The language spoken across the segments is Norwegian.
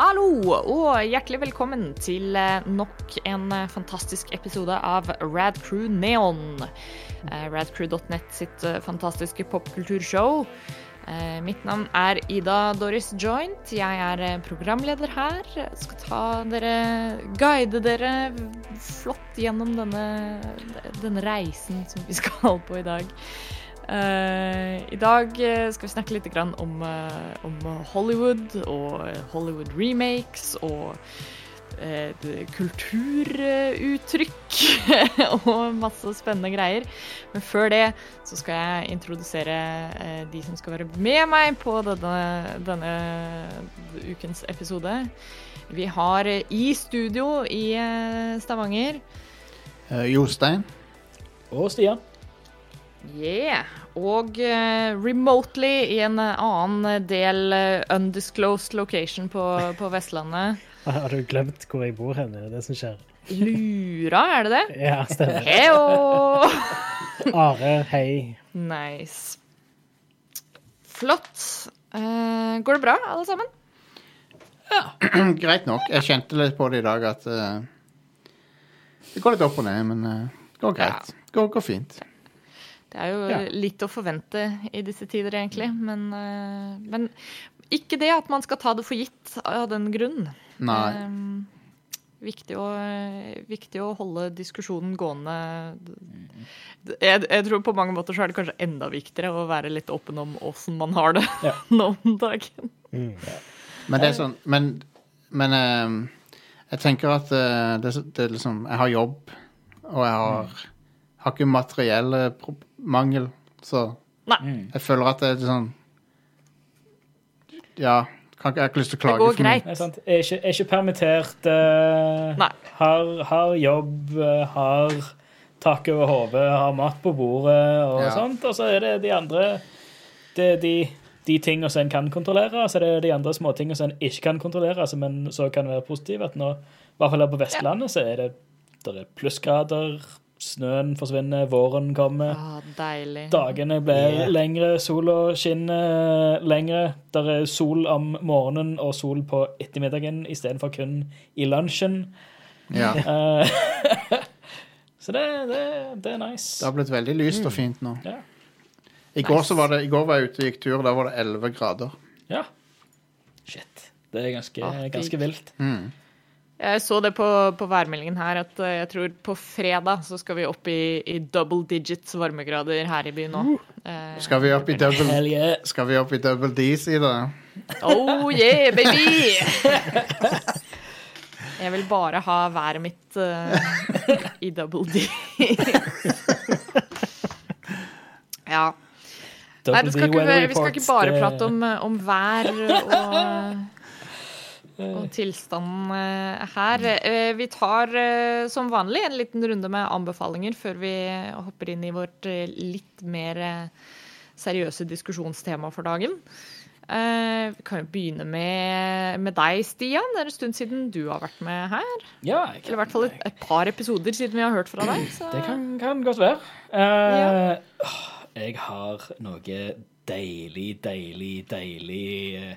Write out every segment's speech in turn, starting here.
Hallo og hjertelig velkommen til eh, nok en eh, fantastisk episode av Rad Crew Neon. Eh, Radcrew.net sitt fantastiske popkulturshow. Mitt navn er Ida Doris Joint. Jeg er programleder her. Jeg skal ta dere, guide dere flott gjennom denne, denne reisen som vi skal på i dag. Eh, I dag eh, skal vi snakke litt om, eh, om Hollywood og Hollywood remakes og eh, kulturuttrykk og masse spennende greier. Men før det så skal jeg introdusere de som skal være med meg på denne, denne ukens episode. Vi har i studio i Stavanger Jostein. Og Stian. Yeah. Og uh, remotely i en eh, annen del uh, undisclosed location på, på Vestlandet. Har du glemt hvor jeg bor hen? Er det det som skjer? Lura, er det det? Ja, stemmer. Heo! Are, hei. Nice. Flott. Uh, går det bra, alle sammen? Ja. Greit nok. Jeg kjente litt på det i dag at eh, Det går litt opp og ned, men eh, det går greit. Det går, går fint. Det er jo Ja. litt å forvente i disse tider, egentlig. Men, eh, men ikke det at man skal ta det for gitt av den grunn. Nei. Eh, viktig, å, viktig å holde diskusjonen gående. Jeg, jeg tror på mange måter så er det kanskje enda viktigere å være litt åpen om åssen man har det Ja. nå om dagen. Men det er sånn Men, men eh, jeg tenker at eh, det, er det er liksom Jeg har jobb, og jeg har, har ikke materielle eh, pro- mangel, så Nei, jeg føler at det er sånn Ja. Kan, jeg har ikke lyst til å det klage går for mye. greit. Er, sant? er, ikke, er ikke permittert. Uh, har, har jobb, uh, har tak over hodet, har mat på bordet og Ja. sånt. Og så er det de andre Det er de, de tingene som en kan kontrollere, så det er det de andre småtingene som en ikke kan kontrollere, som en så kan være positiv. At nå, i hvert fall her på Vestlandet, så er det, der er plussgrader, snøen forsvinner, våren kommer. Ah, deilig. Dagene blir Yeah. lengre, sola skinner lengre. Der er sol om morgenen og sol på ettermiddagen istedenfor kun i lunsjen. Ja. Eh, så det, det, det er nice. Det har blitt veldig lyst og fint nå. Ja. I går, så var det, I går var jeg ute og gikk tur, da var det 11 grader. ja. Shit. Det er ganske, Ah, ganske vilt. Mm. Jeg så det på, på værmeldingen her, at eh, jeg tror på fredag så skal vi opp i, i double digits varmegrader her i byen nå. Eh, Skal vi opp i double yeah. Skal vi opp i double D, si det? Oh yeah, baby! Jeg vil bare ha været mitt uh, i double D. ja. Nei, det skal ikke, vi skal ikke bare prate om, om vær og, og tilstanden eh, her. Eh, Vi tar eh, som vanlig en liten runde med anbefalinger før vi hopper inn i vårt eh, litt mer eh, seriøse diskusjonstema for dagen. Eh, Vi kan jo begynne med, med deg, Stian. Det er en stund siden du har vært med her. Ja, jeg Eller i hvert fall et, et par episoder siden vi har hørt fra deg. Så. Det kan, kan godt være. Uh, ja. jeg har noe deilig, deilig, deilig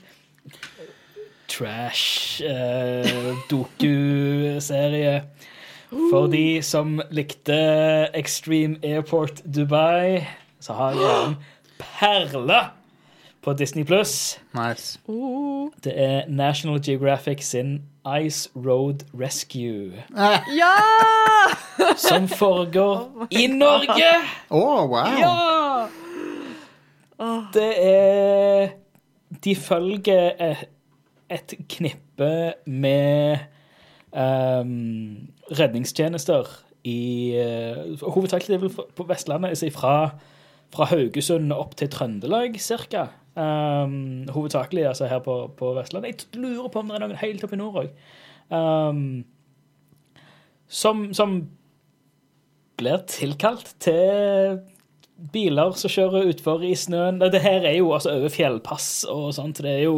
eh, trash uh, doku-serie. For de som likte Extreme Airport Dubai, så har jeg en perle på Disney Pluss. Nice. Oh. Det er National Geographic sin Ice Road Rescue, Ja! som foregår i Norge! Å, wow! Ja! Det er De følger et, knippe med um, redningstjenester i uh, Hovedsakelig på Vestlandet, altså fra, fra Haugesund opp til Trøndelag, cirka. Um, hovedsakelig altså her på, på Vestlandet. Jeg lurer på om det er noen helt oppe i nord òg. som, som blir tilkalt til biler som kjører utfor i snøen. Det her er jo altså over fjellpass og sånt. Det er jo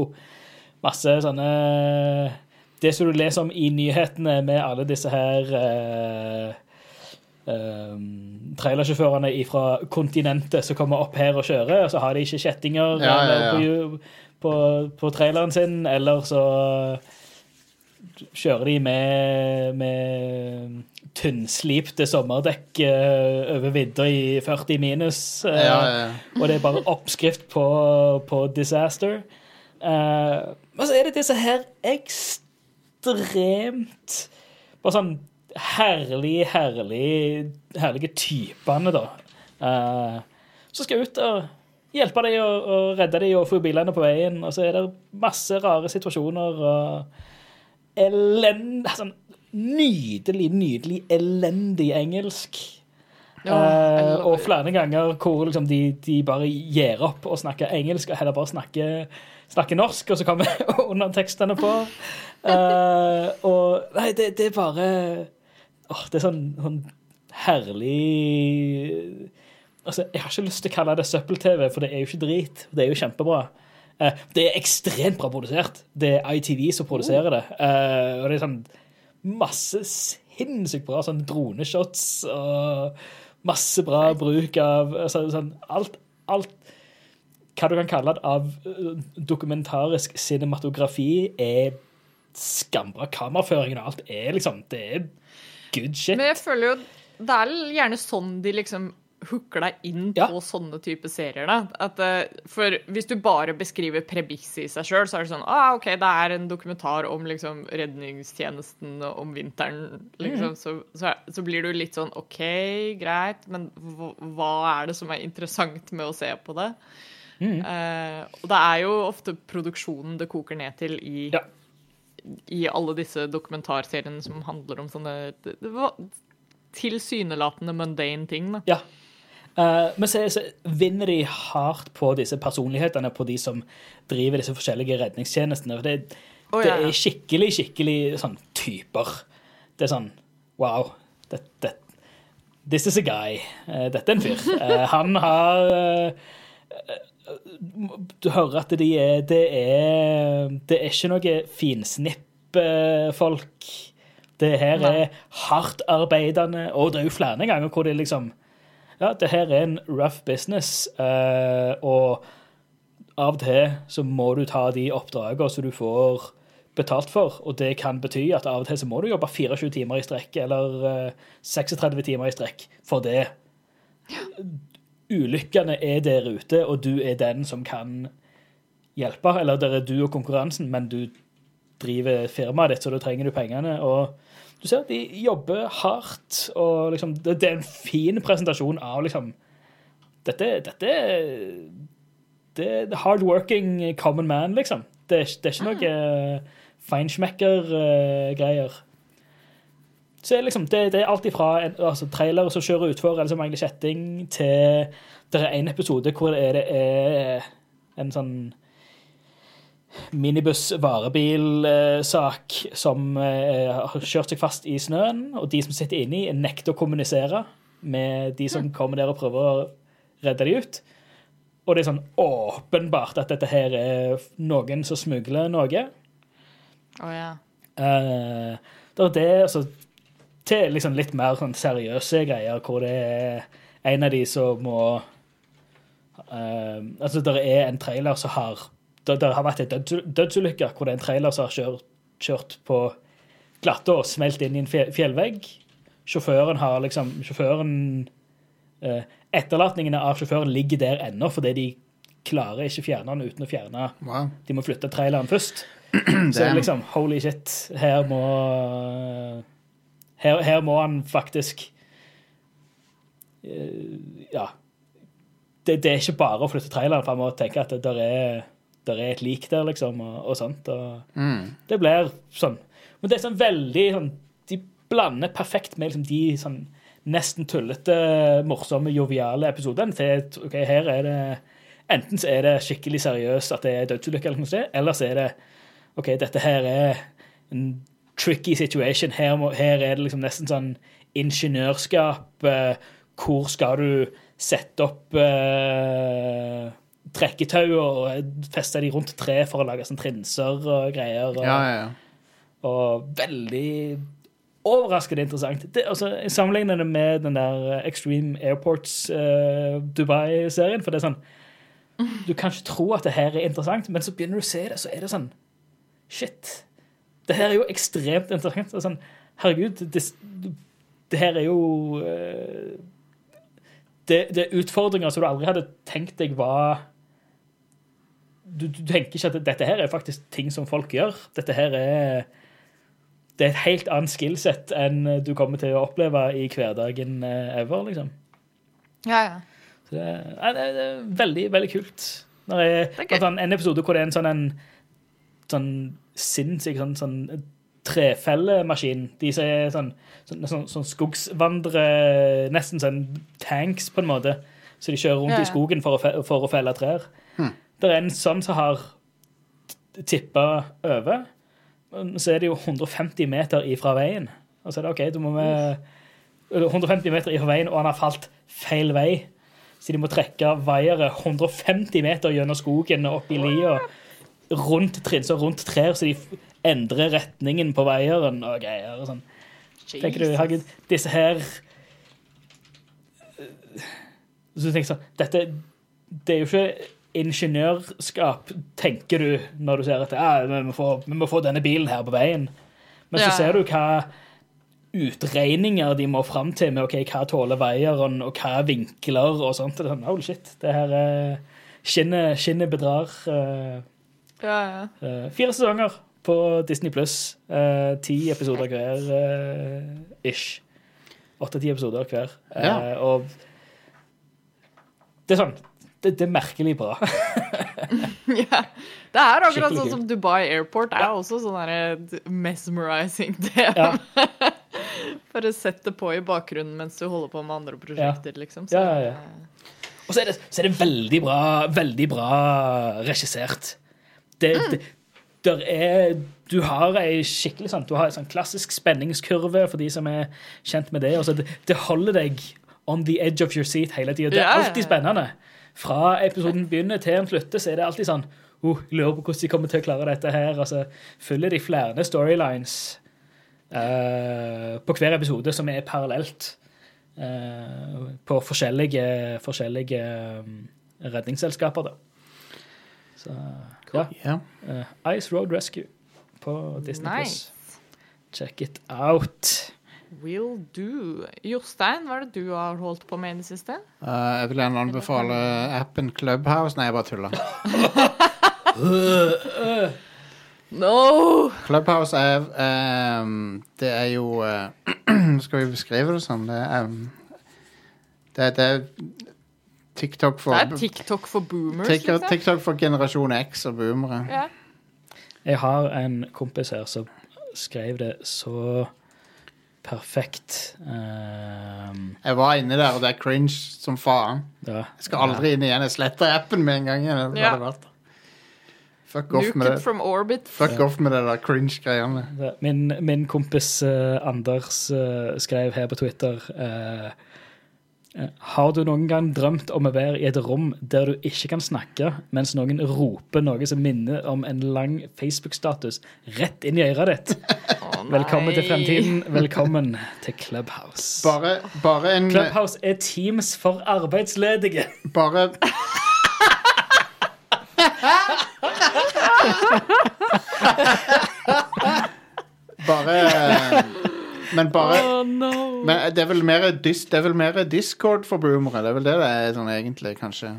masse sånne Det som du leser om i nyhetene med alle disse her eh, eh, trailersjåførene fra kontinentet som kommer opp her og kjører, og så har de ikke kjettinger Ja, ja, ja. På, på, på traileren sin, eller så kjører de med, med tynnslipte sommerdekk eh, over vidda i 40 minus. eh, Ja, ja, ja. Og det er bare oppskrift på, på disaster. Eh, men så er det disse her ekstremt Bare sånn herlig, herlig herlige typene, da. Uh, som skal ut og hjelpe dem og, og redde dem og få bilene på veien. Og så er det masse rare situasjoner og elend... Sånn nydelig, nydelig elendig engelsk. Ja, uh, og flere ganger hvor liksom de, de bare gir opp og snakker engelsk, og heller bare snakker, snakker norsk, og så kommer undertekstene på. Uh, og Nei, det, det er bare åh, Det er sånn, sånn herlig Altså, Jeg har ikke lyst til å kalle det søppel-TV, for det er jo ikke drit. Det er jo kjempebra. Uh, det er ekstremt bra produsert. Det er ITV som produserer det. Uh, og det er sånn masse sinnssykt bra sånn droneshots og masse bra bruk av altså, sånn, alt, alt Hva du kan kalle det av eh, dokumentarisk cinematografi, er skambra. Kameraføringen og alt er liksom Det er good shit. Men jeg føler jo det er gjerne sånn de liksom hooker deg inn Ja. på sånne type serier. da. At, eh, for hvis du bare beskriver premisset i seg sjøl, så er det sånn ah, OK, det er en dokumentar om liksom redningstjenesten om vinteren, liksom. Mm. Så, så, så blir du litt sånn OK, greit, men hva er det som er interessant med å se på det? Eh, og det er jo ofte produksjonen det koker ned til i Ja. i alle disse dokumentarseriene som handler om sånne det, det var tilsynelatende mundane ting. da. Ja. Uh, men så, så vinner de hardt på disse personlighetene, på de som driver disse forskjellige redningstjenestene. For det, oh, ja, det er skikkelig, skikkelig sånn typer. Det er sånn Wow. Det, det, this is a guy. Uh, dette er en fyr. Uh, han har Du hører at de er Det er, det er ikke noe finsnipp-folk. Det her Nei. er hardtarbeidende, og det er jo flere ganger hvor det liksom Ja, det her er en rough business, eh, og av og til så må du ta de oppdragene som du får betalt for, og det kan bety at av og til så må du jobbe 24 timer i strekk, eller eh, 36 timer i strekk, for det. Ulykkene er der ute, og du er den som kan hjelpe, eller der er du og konkurransen, men du driver firmaet ditt, så da trenger du pengene, og du ser at de jobber hardt, og liksom, det, det er en fin presentasjon av liksom, dette, dette det er hardworking common man, liksom. Det det er ikke noe uh, feinschmecker-greier. Så er liksom, det, det er alt ifra en, altså, trailere som kjører utfor, eller som mangler kjetting, til Det er en episode hvor det er, det er en sånn minibuss-varebil-sak som eh, har kjørt seg fast i snøen, og de som sitter inni, nekter å kommunisere med de som kommer der og prøver å redde de ut. Og det er sånn åpenbart at dette her er noen som smugler noe. Å ja. Eh, det er det, altså Til liksom litt mer sånn seriøse greier, hvor det er en av de som må uh, Altså, det er en trailer som har Det, det har vært en døds, dødsulykke hvor det er en trailer som har kjørt, kjørt på glatte og smelt inn i en fjellvegg. Sjåføren har liksom Sjåføren uh, Etterlatningene av sjåføren ligger der ennå fordi de klarer ikke fjerne den uten å fjerne Wow. De må flytte traileren først. Så liksom, holy shit, her må Her, her må han faktisk eh, Ja. Det, det er ikke bare å flytte traileren, for han må tenke at det der er, der er et lik der, liksom, og, og sånt. Og Mm. det blir sånn. Men det er sånn veldig sånn De blander perfekt med liksom de sånn nesten tullete, morsomme, joviale episodene til OK, her er det Enten så er det skikkelig seriøst at det er dødsulykke, eller noe sånt, eller så er det OK, dette her er en tricky situation. Her, må, her er det liksom nesten sånn ingeniørskap. Eh, hvor skal du sette opp eh, trekketau og feste de rundt tre for å lage sånn trinser og greier. Og, Ja, ja, ja. og veldig overraskende interessant. Det, altså, jeg sammenligner det med den der Extreme Airports uh, Dubai-serien. For det er sånn Du kan ikke tro at det her er interessant, men så begynner du å se det, så er det sånn Shit. Det her er jo ekstremt interessant. Sånn, herregud, det, det her er jo eh, det, det er utfordringer som du aldri hadde tenkt deg var du, du tenker ikke at dette her er faktisk ting som folk gjør. Dette her er det er et helt annet skillset enn du kommer til å oppleve i hverdagen eh, ever, liksom. Ja, ja. Så det, er, det er veldig, veldig kult. Når jeg, Det er gøy. en episode hvor det er en sånn, en, sånn sinnssyk sånn, sånn trefellemaskin. De som er sånn, sånn, sånn, sånn skogsvandrere, nesten sånn tanks på en måte. Så de kjører rundt Ja, ja. i skogen for å, fe, for å felle trær. Det er en sånn som har tippa over. Så er det jo 150 meter ifra veien. Og så er det OK, du må med 150 meter ifra veien, og han har falt feil vei. Så de må trekke vaiere 150 meter gjennom skogen og opp i lia. Rundt trinser, rundt trær, så de endrer retningen på veieren og greier. og sånn. Tenker du, Hagen, disse her Så du tenker sånn Dette det er jo ikke ingeniørskap, tenker du, når du ser at ja, vi, må få, vi må få denne bilen her på veien. Men så Ja. ser du hva utregninger de må fram til med okay, hva tåler veieren, og hva vinkler og sånt. Det er sånn, Holy shit, det her er Skinnet, skinnet bedrar. eh, Ja, ja. eh, fire sesonger på Disney pluss. ti episoder hver, eh, ish. Åtte-ti episoder hver. Eh, Ja. og det er sånn det, det er merkelig bra. ja. Det er akkurat sånn som Dubai Airport er Ja. også sånn der mesmerizing tema. Ja. Bare sett det på i bakgrunnen mens du holder på med andre prosjekter, liksom. Så, Ja, ja, ja. Og så er, det, så er det veldig bra, veldig bra regissert. Det, det der er Du har ei skikkelig sånn Du har en sånn klassisk spenningskurve for de som er kjent med det. Og så det, det holder deg on the edge of your seat hele tida. Det er alltid spennende. Fra episoden begynner til den slutter, så er det alltid sånn oh, Lurer på hvordan de kommer til å klare dette her. Og så følger de flere storylines uh, på hver episode som er parallelt. Uh, på forskjellige, forskjellige um, redningsselskaper, da. Så ja. Yeah. Uh, Ice Road Rescue på Disney+. Nice. Check it out. Will do. Jostein, hva er det du har holdt på med i det siste? Uh, jeg vil gjerne anbefale appen Clubhouse. Nei, jeg bare tuller. No! Clubhouse er um, Det er jo uh, Skal vi beskrive det sånn? Det er, um, det, det er TikTok for Det er TikTok for boomers, TikTok, liksom. TikTok for generasjon X og boomere. Ja. Jeg har en kompis her som skrev det så perfekt. Um, Jeg var inne der, og det er cringe som faen. ja. Jeg skal aldri inn igjen. Jeg sletter appen med en gang. Det Ja. vært. Fuck off med det. from orbit. Fuck off med det der cringe-greiene. Min, min kompis uh, Anders uh, skrev her på Twitter eh, Har du noen gang drømt om å være i et rom der du ikke kan snakke, mens noen roper noe som minner om en lang Facebook-status rett inn i øret ditt? Oh. Velkommen til fremtiden. Velkommen til Clubhouse. Bare, bare en Clubhouse er Teams for arbeidsledige. Bare Bare Men bare oh, no. Men det er vel mer, dis, det er vel mer Discord for boomere. Det er vel det det er sånn egentlig, kanskje.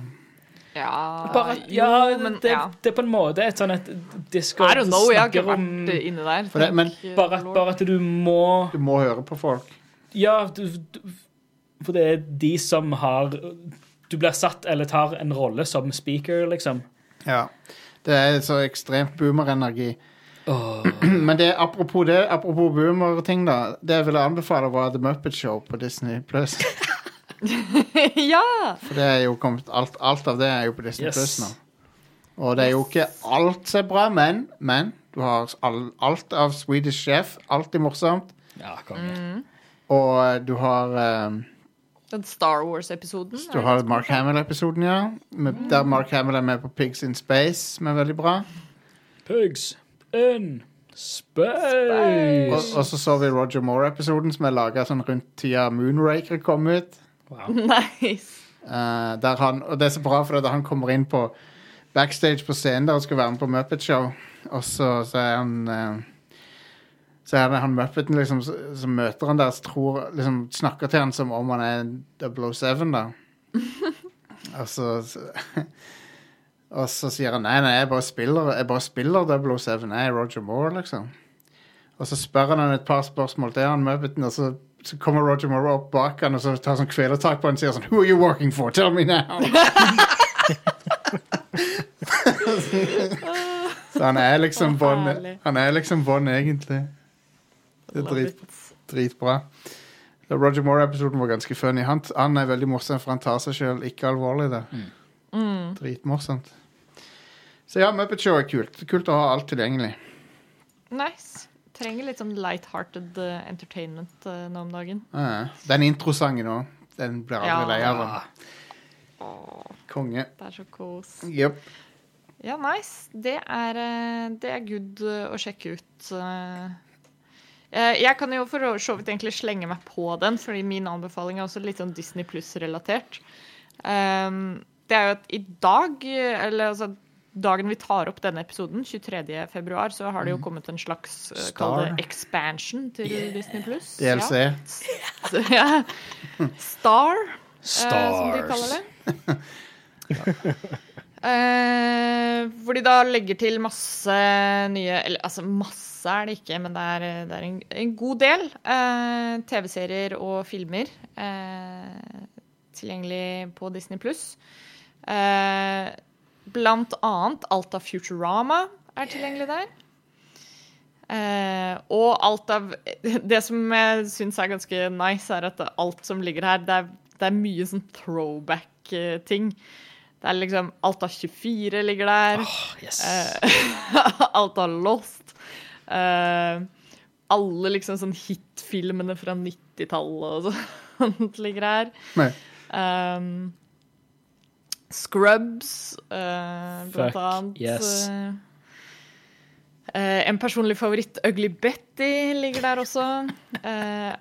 Ja, Bare, jo, men det, ja. det er på en måte et sånn et Discord I don't know, jeg har ikke snakker om vært inne der. For det- men- bare, at, bare at du må Du må høre på folk. Ja, du, du, for det er de som har Du blir satt eller tar en rolle som speaker, liksom. Ja. Det er så ekstremt boomerenergi. Åh. Men det, apropos det, apropos boomer-ting, da. Det jeg ville anbefale, var The Muppet Show på Disney Plus. ja! For det er jo kommet alt, alt av det er jo på Disney Yes. Plus nå. Og det er jo ikke alt som er bra, men, men du har all, alt av Swedish Chef. Alltid morsomt. Ja, mm. Og eh, du har um, Den Star Wars-episoden. Du har Mark Hamill-episoden, ja. Med, Der Mark Hamill er med på Pigs in Space, som er veldig bra. Pigs in space. Og, og så så vi Roger Moore-episoden, som er laga sånn rundt tida Moonraker kom ut. Wow. Nice. Eh, der han, og det er så bra, for da han kommer inn på backstage på scenen der og skal være med på Muppet Show. Og så, så er han eh, Så er det han Muppeten liksom, som møter han der, så tror, liksom, snakker til han som om han er 007, da. og så så- Og så sier han nei, nei, jeg bare spiller, jeg bare spiller 007. Jeg er Roger Moore, liksom. Og så spør han et par spørsmål til han Muppeten, og så, så kommer Roger Moore opp bak han og så tar sånn kvelertak på han og sier sånn Who are you working for? Tell me now! så han er liksom herlig. han er liksom Bond, egentlig. Det er drit, dritbra. Roger Moore-episoden var ganske funny. Han, han er veldig morsom, for han tar seg sjøl ikke alvorlig. det. Mm. Dritmorsomt. Så ja, Muppet Show er kult. Kult å ha alt tilgjengelig. Nice. Trenger litt sånn light-hearted eh, entertainment uh, nå om dagen. Ja, Den introsangen òg. Den blir aldri lei av. den. Konge. det er så kos. Yep. Ja, nice. Det er, eh, det er good å sjekke ut. Jeg kan jo for så vidt egentlig slenge meg på den, fordi min anbefaling er også litt sånn Disney Pluss-relatert. Um, det er jo at i dag, eller altså dagen vi tar opp denne episoden, 23. februar, så har det jo kommet en slags eh, det expansion til Disney Pluss. DLC. Ja. ja. Star, eh, som de kaller det. Eh, hvor de da legger til masse nye Eller altså masse er det ikke, men det er, det er en, en god del eh, TV-serier og filmer eh, tilgjengelig på Disney pluss. Eh, blant annet alt av Futurama er tilgjengelig der. Eh, og alt av Det som jeg syns er ganske nice, er at alt som ligger her, det er, det er mye sånn throwback-ting. Det er liksom Alt av 24 ligger der. Yes. Eh, alt av Lost. Eh, alle liksom sånn hitfilmene fra 90-tallet og sånt ligger her. Um, Scrubs, uh, blant Fuck, annet. yes. eh, eh, en personlig favoritt, Ugly Betty, ligger der også. Uh,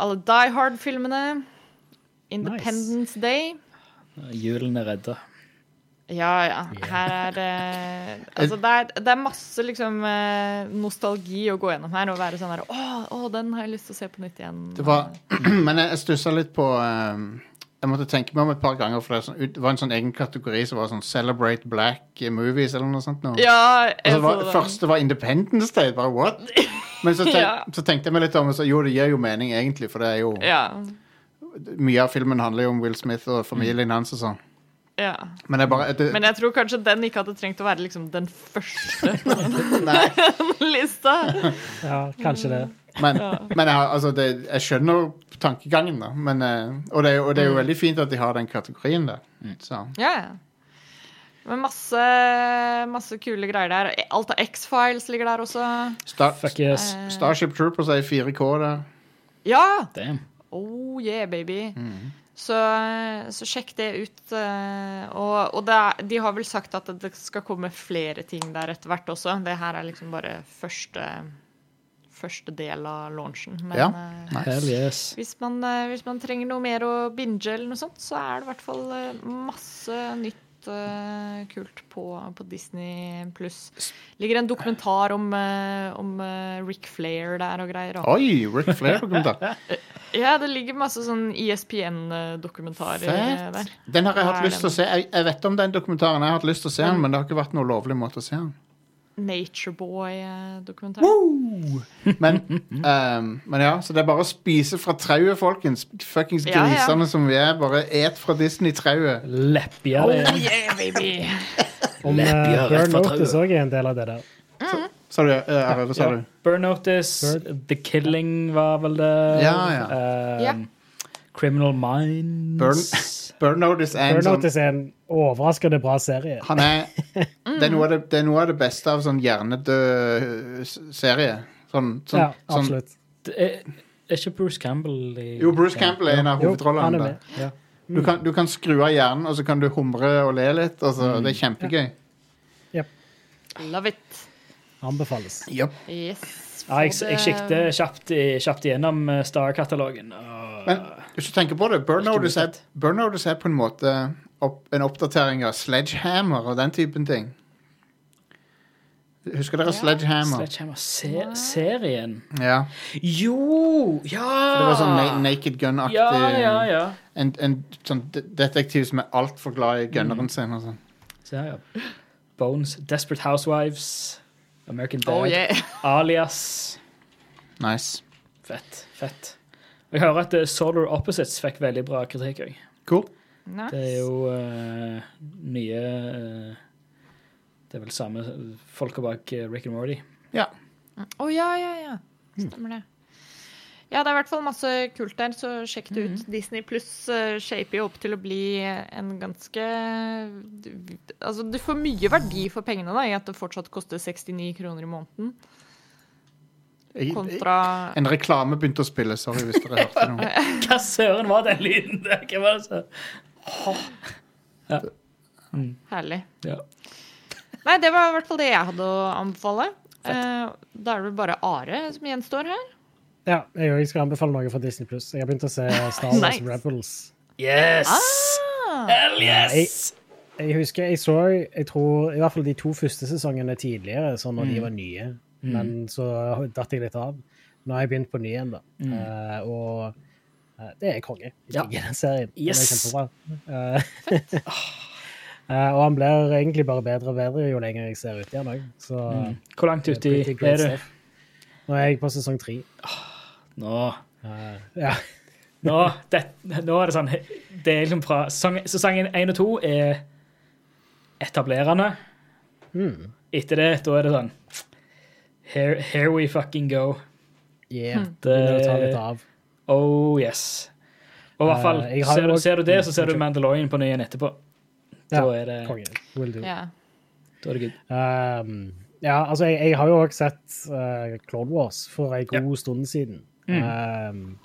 alle Die Hard-filmene. Independence Day. Julen er redda. Ja, ja. Her er det Altså, det er, det er masse liksom nostalgi å gå gjennom her og være sånn her Å, å, den har jeg lyst til å se på nytt igjen. Det var, men jeg, jeg stussa litt på um, Jeg måtte tenke meg om et par ganger, for det, sånn, det var en sånn egen kategori som var sånn Celebrate Black Movies eller noe sånt. Noe. Ja, jeg var, så det første var Independence Day. Bare what? Men så, tenk, Ja. så tenkte jeg meg litt om og så, Jo, det gir jo mening, egentlig, for det er jo Ja. Mye av filmen handler jo om Will Smith og familien hans og sånn. ja. Men bare det, Men jeg tror kanskje den ikke hadde trengt å være liksom den første på den lista. Ja, kanskje det. Men, men jeg, har- altså det, jeg skjønner tankegangen, da. Men, eh, og, det, er jo- og det er jo veldig fint at de har den kategorien der. Så. Ja, ja. Men masse, masse kule greier der. Alt av X-Files ligger der også. Star, Fuck yes. Eh, Starship Troopers er i 4K der. Ja! Damn. Oh yeah, baby. Mm. Så, så sjekk det ut. eh, Og, og det er, de har vel sagt at det skal komme flere ting der etter hvert også. Det her er liksom bare første, første del av launchen. Men Ja. eh, Nice. Yes. hvis, man, eh, hvis man trenger noe mer å binge, eller noe sånt, så er det i hvert fall eh, masse nytt kult på, på Disney pluss. Ligger en dokumentar om, om Rick Flair der og greier. Oi! Rick Flair-dokumentar. Ja, det ligger masse sånn E ISPN-dokumentarer der. Den har jeg hatt lyst til å se. Jeg, jeg vet om den dokumentaren. Jeg har hatt lyst til å se den, men det har ikke vært noe lovlig måte å se den. Natureboy-dokumentar. Men, um, men ja, så det er bare å spise fra trauet, folkens. Fuckings Ja, ja. grisene som vi er. Bare et fra Disney-trauet. Leppja det. yeah, baby! Om uh, rett Burn fra Notice trauet. òg er en del av det der. Sa du, uh, Are, hva sa Ja. du? Burn Notice, The Killing var vel det. Ja, ja. Eh, Ja. Criminal Minds. Burn- Burnout Notice er en Burn sånn er en overraskende bra serie. Han er det er, noe av det, det er noe av det beste av sånn hjernedød serie. Sånn, sånn, Ja, sånn absolutt. Det Er, er ikke Bruce Campbell i Jo, Bruce Campbell er en av hovedrollene. der. Ja. Du kan, du kan skru av hjernen, og så kan du humre og le litt. Altså, mm. Det er kjempegøy. Love it. Anbefales. Yep. Yes. Ja, jeg, jeg sjekket kjapt, kjapt igjennom eh, Star-katalogen. Men hvis du tenker på det, Burn Ikke Notice er, mottatt. Burn er på en måte opp, en oppdatering av Sledgehammer og den typen ting. Husker dere Sledgehammer? Sledgehammer-serien Ja. Jo! Ja! Det var sånn na Naked Gun-aktig Ja, ja, ja. En, en sånn detektiv som er altfor glad i gunneren sin. Og sånn. Se ja. Bones, Desperate Housewives, American Dad, Oh, yeah. Alias. Nice. Fett. Fett. Jeg hører at eh, Solar Opposites fikk veldig bra kritikk òg. Cool. Nice. Det er jo uh, nye uh, Det er vel samme folka bak Rick and Morty. Ja. Å ja, ja, ja. Stemmer det. Ja, det er i hvert fall masse kult der, så sjekk det ut. Disney pluss uh, shaper jo opp til å bli en ganske Altså, du får mye verdi for pengene da, i at det fortsatt koster 69 kroner i måneden, kontra en reklame begynte å spille. Sorry hvis dere hørte noe. Hva søren var den lyden der? Hva var det så? Herlig. Ja. Nei, det var i hvert fall det jeg hadde å anbefale. Eh, da er det vel bare Are som gjenstår her. Ja, jeg, også skal anbefale noe fra Disney Pluss. Jeg har begynt å se Star Wars Nice. Rebels. Yes! Ah, Hell yes! Jeg husker jeg så jeg tror, i hvert fall de to første sesongene tidligere, sånn når de var nye. Men så datt jeg litt av. Nå har jeg begynt på ny igjen, da. Eh, og uh, det er konge. Jeg Ja. liker den serien. Den er kjempebra. Uh, Uh, og han blir egentlig bare bedre og bedre jo lenger jeg ser ut igjen òg. Mm. Hvor langt det er uti er du? Nå er jeg på sesong tre. Nå Eh, ja. Nå, det, nå er det sånn Det er liksom fra så sesongen 1 og 2 er etablerende. Mm. Etter det, da er det sånn Here, here we fucking go. Yeah. Det, det å ta litt av. oh yes. Og i hvert fall, uh, ser, du- også- ser du det, så ser du Mandalorian på ny igjen etterpå. Da Ja, er det, Will do. Yeah. da er det good. Um, ja, altså, jeg, jeg har jo også sett uh, Clone Wars for en god stund siden. Um,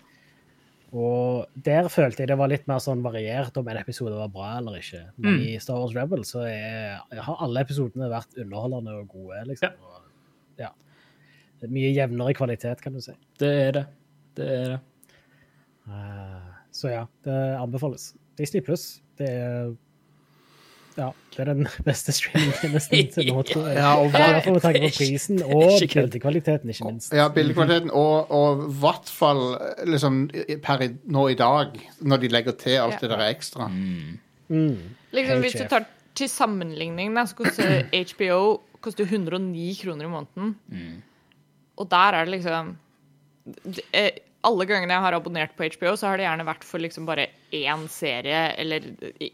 og der følte jeg det var litt mer sånn variert om en episode var bra eller ikke. Men i Star Wars Rebel så er, har alle episodene vært underholdende og gode. liksom. Og, ja. Det er Mye jevnere kvalitet, kan du si. Det er det. Det er det. Uh, så ja, det anbefales. Disney Pluss, det er ja, det er den beste streamingtjenesten til nå, tror jeg. Ja, og I hvert fall med tanke på prisen og bildekvaliteten, ikke minst. Ja, bildekvaliteten, og og i hvert fall liksom, per i, nå i dag, når de legger til alt Ja. det der ekstra. Mm. Liksom, hvis du tar til sammenligning, da, så koster HBO koster 109 kroner i måneden. Og der er det liksom det- eh, Alle gangene jeg har abonnert på HBO, så har det gjerne vært for liksom bare én serie eller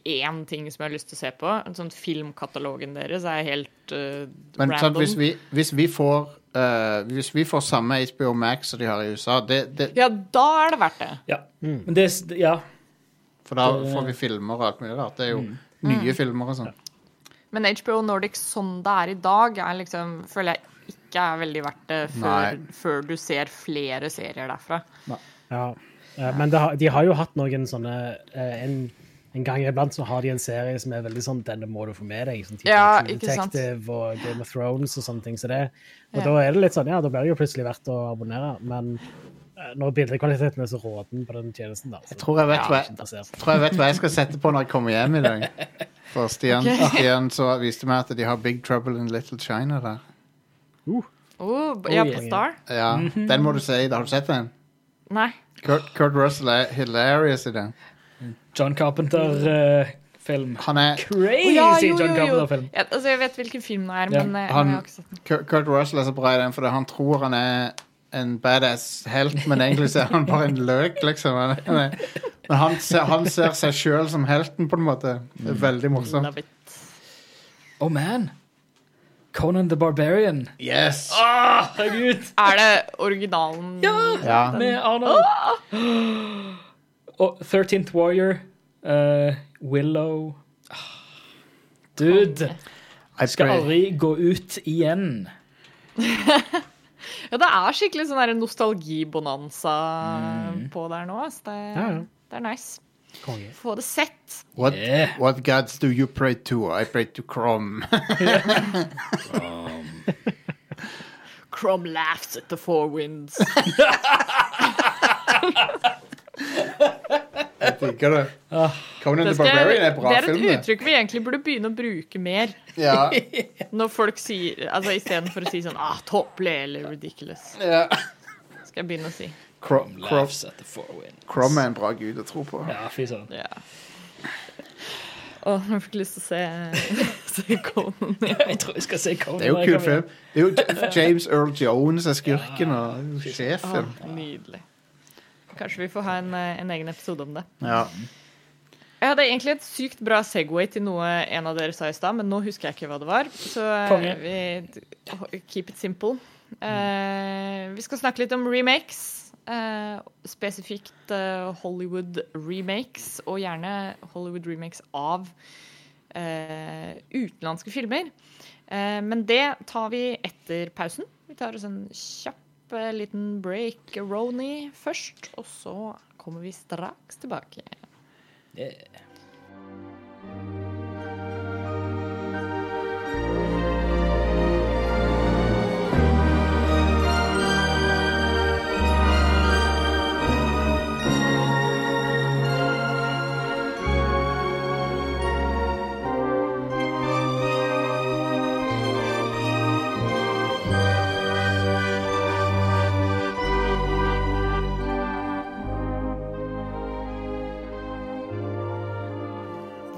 én ting som jeg har lyst til å se på. En sånn Filmkatalogen deres er helt uh, Men random. hvis, vi, hvis, vi får, uh, hvis vi får samme HBO Max som de har i USA, det, det, Ja, da er det verdt det. Ja. Men det, ja. for da får vi filmer og alt mulig rart. Det er jo nye filmer og sånn. Men HBO Nordic sånn det er i dag, er liksom, føler jeg ikke er veldig verdt det før, før du ser flere serier derfra. Ja. Eh, Men det har, de har jo hatt noen sånne eh, en, en gang iblant så har de en serie som er veldig sånn 'denne må du få med deg'. Sånn type Ja, ikke sant. Detective og Game of Thrones og sånne ting. Så det, og Ja. da er det litt sånn, ja, da blir det jo plutselig verdt å abonnere. Men eh, når bildekvaliteten er så råden på den tjenesten, da så Tror jeg vet ja, hva jeg jeg, tror jeg vet hva jeg skal sette på når jeg kommer hjem i dag. For Stian, okay. Stian så viste meg at de har Big Trouble in Little China der. Oh, b- ja, yeah. på Star? Ja, Den må du se. Har du sett den? Nei. Kurt, Kurt Russell er hilarious i den. John Carpenter-film. Han er Crazy oh, ja, jo, John jo, jo. Carpenter-film. Ja, altså, jeg vet hvilken film det er, Ja, men eh, han- jeg har ikke sett den. Kurt, Kurt Russell er så bra i den fordi han tror han er en badass helt, men egentlig så er han bare en løk, liksom. Er, men han ser, han ser seg sjøl som helten, på en måte. Det er veldig morsomt. Oh man. Conan the Barbarian. Yes! Ah, herregud. Er det originalen? Ja. Med Arnold. Og 13th Warrior. Uh, Willow. Ah. Dude. Jeg Skal aldri gå ut igjen. Ja, det er skikkelig sånn nostalgibonanza Mm. på der nå. Det, Ja, ja. det er nice. Konge. Få det sett. What, Yeah. what gods do you pray to? I pray to Crom. Crom laughs at the four winds. digger det. Ah. Conan Det, the Barbarian er bra det er et film, uttrykk vi egentlig burde begynne å bruke mer. Ja. Når folk sier Altså istedenfor å si sånn ah, tåpelig eller ridiculous. ja. Skal jeg begynne å si. Crom, Crom, Laughs at the four winds. Crom er en bra gud å tro på. Ja, fy søren. Ja. Å, jeg fikk lyst til å se, se Conan. Jeg tror jeg skal se Conan. Det er jo en kul film. Det er jo James Earl Jones er skurken og sjefen. Å, nydelig. Kanskje vi får ha en, eh, en egen episode om det. Ja. Jeg hadde egentlig et sykt bra Segway til noe en av dere sa i stad, men nå husker jeg ikke hva det var. Så eh, vi keep it simple. Uh, vi skal snakke litt om remakes. Eh, spesifikt eh, Hollywood remakes, og gjerne Hollywood remakes av eh, utenlandske filmer. Eh, men det tar vi etter pausen. Vi tar oss en kjapp eh, liten break Roni først, og så kommer vi straks tilbake. Yeah.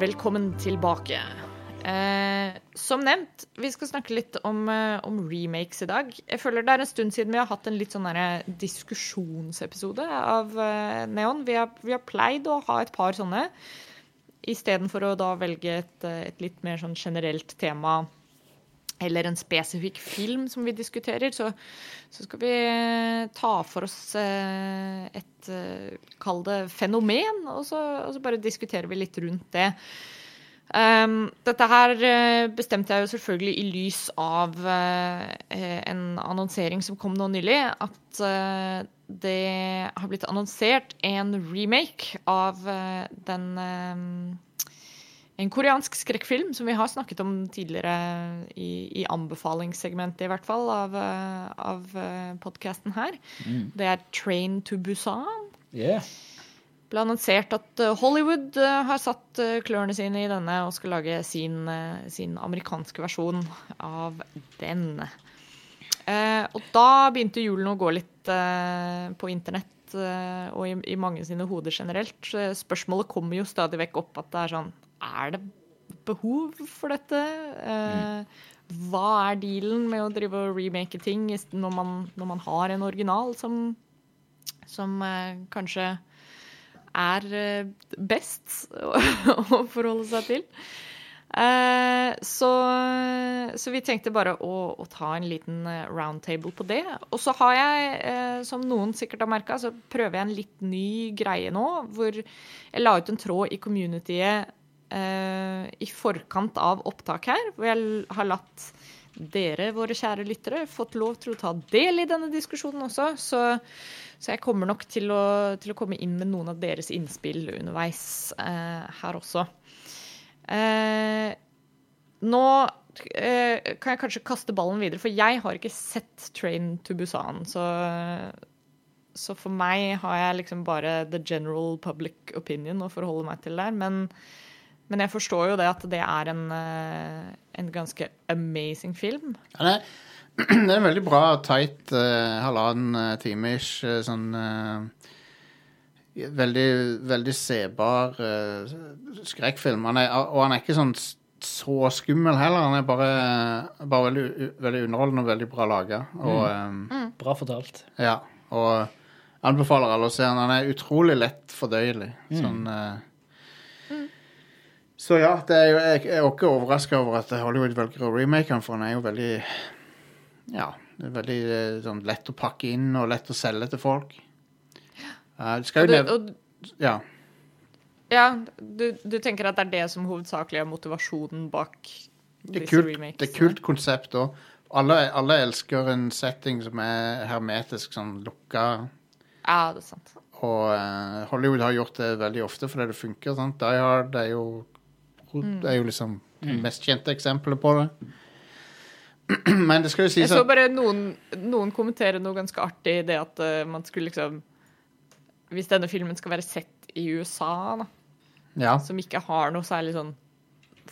Velkommen tilbake. Eh, som nevnt, vi skal snakke litt om, eh, om remakes i dag. Jeg føler det er en stund siden vi har hatt en litt sånn derre diskusjonsepisode av eh, Neon. Vi har, vi har pleid å ha et par sånne, istedenfor å da velge et, eh, et litt mer sånn generelt tema eller en spesifikk film som vi diskuterer, så, så skal vi eh, ta for oss eh, et eh, Kall det fenomen, og så, og så bare diskuterer vi litt rundt det. Um, dette her bestemte jeg jo selvfølgelig i lys av uh, en annonsering som kom nå nylig, at uh, det har blitt annonsert en remake av uh, den eh, en koreansk skrekkfilm som vi har snakket om tidligere i, i anbefalingssegmentet, i hvert fall, av, eh, av podkasten her. Det er Train to Busan. Yeah. ble annonsert at eh, Hollywood eh, har satt eh, klørne sine i denne og skal lage sin, eh, sin amerikanske versjon av den. Eh, og da begynte julen å gå litt eh, på internett eh, og i, i mange sine hoder generelt. Spørsmålet kommer jo stadig vekk opp at det er sånn Er det behov for dette? Mm. hva er dealen med å drive og remake ting når man, når man har en original som, som eh, kanskje er eh, best å, forholde seg til. Eh, så, så vi tenkte bare å, å ta en liten roundtable på det. Og så har jeg, eh, som noen sikkert har merka, så prøver jeg en litt ny greie nå. Hvor jeg la ut en tråd i communityet eh, i forkant av opptak her. Hvor jeg har latt dere, våre kjære lyttere, fått lov til å ta del i denne diskusjonen også. Så, så jeg kommer nok til å, til å komme inn med noen av deres innspill underveis eh, her også. Eh, nå eh, kan jeg kanskje kaste ballen videre, for jeg har ikke sett Train to Busan. Så, så for meg har jeg liksom bare the general public opinion å forholde meg til der. Men, men jeg forstår jo det at det er en, eh, en ganske amazing film. Ja, det, er, det er en veldig bra, tight uh, halvannen uh, time-ish. eh, sånn uh, Veldig, veldig sebar uh, skrekkfilm. Han er, og han er ikke sånn så skummel heller. Han er bare, bare veldig, veldig underholdende og veldig bra laga. Mm. Um, Bra fortalt. ja, og anbefaler alle å se han. Han er utrolig lett fordøyelig. Sånn eh, Så ja, det er jo, jeg er ikke overraska over at Hollywood velger å remake den, for han er jo veldig Ja, det er veldig eh, sånn, lett å pakke inn og lett å selge til folk. Eh, det skal jo du, og, Ja. ja, du, du tenker at det er det som hovedsakelig er motivasjonen bak disse kult, remakesene? det er kult konsept òg. Alle, alle elsker en setting som er hermetisk, sånn lukka. Ja, det er sant. Og uh, Hollywood har gjort det veldig ofte fordi det funker. Sant? Die Hard er jo, det er jo liksom det mest kjente eksempelet på det. Men det skal jo Jeg så bare noen, noen kommentere noe ganske artig i det at uh, man skulle liksom Hvis denne filmen skal være sett i USA, da, Ja. som ikke har noe særlig sånn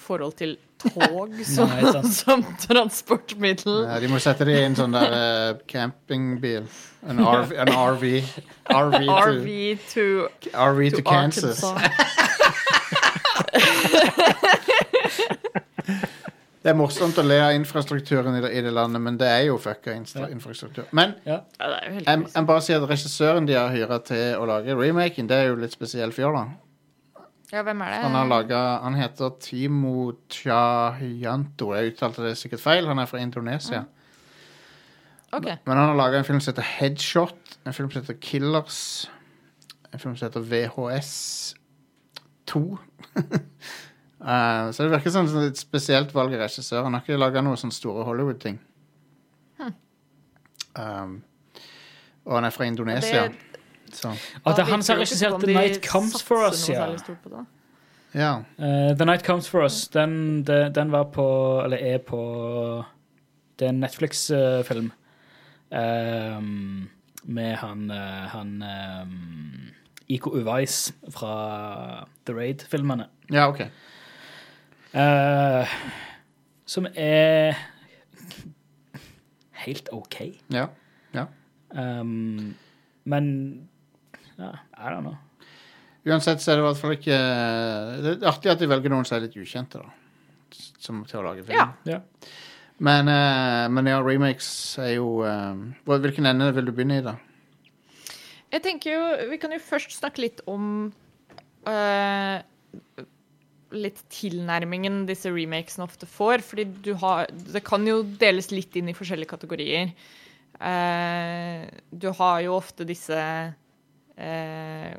forhold til tog som, Nei, som transportmiddel. Ja, de må sette det i en sånn der uh, campingbil. En RV, en RV. RV to, RV to, RV to to Kansas. Det er morsomt å le av infrastrukturen i det, i det landet, men det er jo fucka infra infrastruktur. Men Ja. Jeg jeg bare sier at regissøren de har hyra til å lage remaken, det er jo litt spesiell fyr, da. Ja, hvem er det? Han har laget, han heter Timo Chayanto. Jeg uttalte det sikkert feil. Han er fra Indonesia. OK. Men han har laga en film som heter Headshot, en film som heter Killers, en film som heter VHS 2. Eh, så det virker som et spesielt valg av regissør. Han har ikke laga noen sånne store Hollywood-ting. Um, og han er fra Indonesia. Det- Så, At det er han som har regissert The Night Comes For Us, ja. ja. Uh, The Night Comes For Us, den, den var på Eller er på Det er en Netflix-film. Um, med han, eh, han um, Iko Uweis fra The Raid-filmene. ja, OK. Eh, som er helt OK. Ja. ja. Um, men ja, I don't know. Uansett så er det i hvert fall ikke Det er artig at de velger noen som er litt ukjente, da. Som til å lage film. Ja. Ja. Men, uh, men ja, remakes er jo uh, Hvilken ende vil du begynne i, da? Jeg tenker jo, Vi kan jo først snakke litt om øh, litt tilnærmingen disse remakesene ofte får. Fordi du har Det kan jo deles litt inn i forskjellige kategorier. Uh, du har jo ofte disse uh,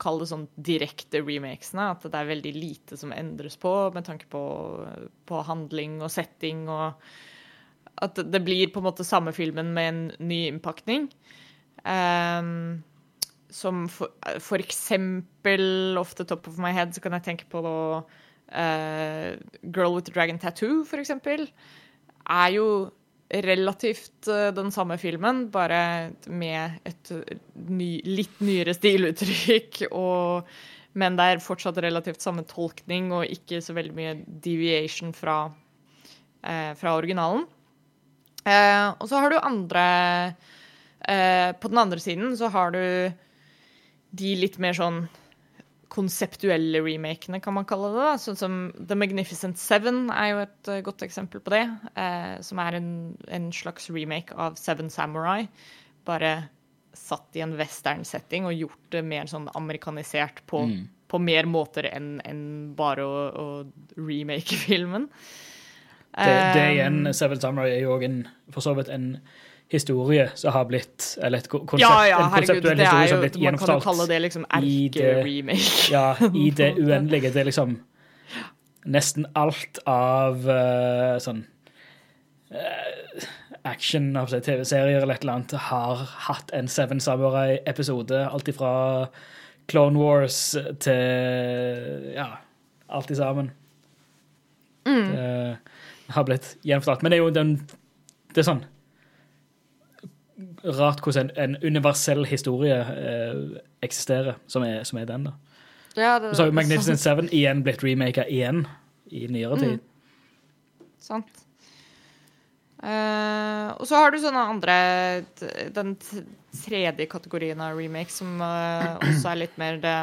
Kall det sånn direkte remakesene. At det er veldig lite som endres på med tanke på, på handling og setting. og At det blir på en måte samme filmen med en ny innpakning. Ehm, som for, for eksempel, off the top of my head, så kan jeg tenke på uh, Girl with the Dragon Tattoo, for eksempel. Er jo relativt uh, den samme filmen, bare med et eh, ny, litt nyere stiluttrykk. Og, men det er fortsatt relativt samme tolkning og ikke så veldig mye deviation fra, uh, fra originalen. Eh, og så har du andre eh, På den andre siden så har du de litt mer sånn konseptuelle remakene, kan man kalle det. da, Sånn som The Magnificent Seven er jo et eh, godt eksempel på det. eh, som er en, en slags remake av Seven Samurai. Bare satt i en western-setting og gjort det mer sånn amerikanisert på, på mer måter enn en bare å, å remake filmen. Det, det Eh, igjen, Seven Samurai er jo òg for så vidt en historie som har blitt Eller et konsept, ja, ja, en konseptuell herregud, er historie som har blitt man kan jo kalle det liksom erke-remake. Ja, i det uendelige. Det er liksom nesten alt av uh, sånn uh, action, av TV-serier eller et eller annet, har hatt en Seven Samurai-episode. Alt ifra Clone Wars til Ja, alt i sammen. Det har blitt gjenfortalt. Men det er jo den Det er sånn Rart hvordan en, en universell historie eh, eksisterer, som er, som er den, da. Ja, det, Og så har jo Magnificent Seven igjen blitt remaka igjen i nyere tid. Sant. Uh, og så har du sånne andre Den tredje kategorien av remake som uh, også er litt mer det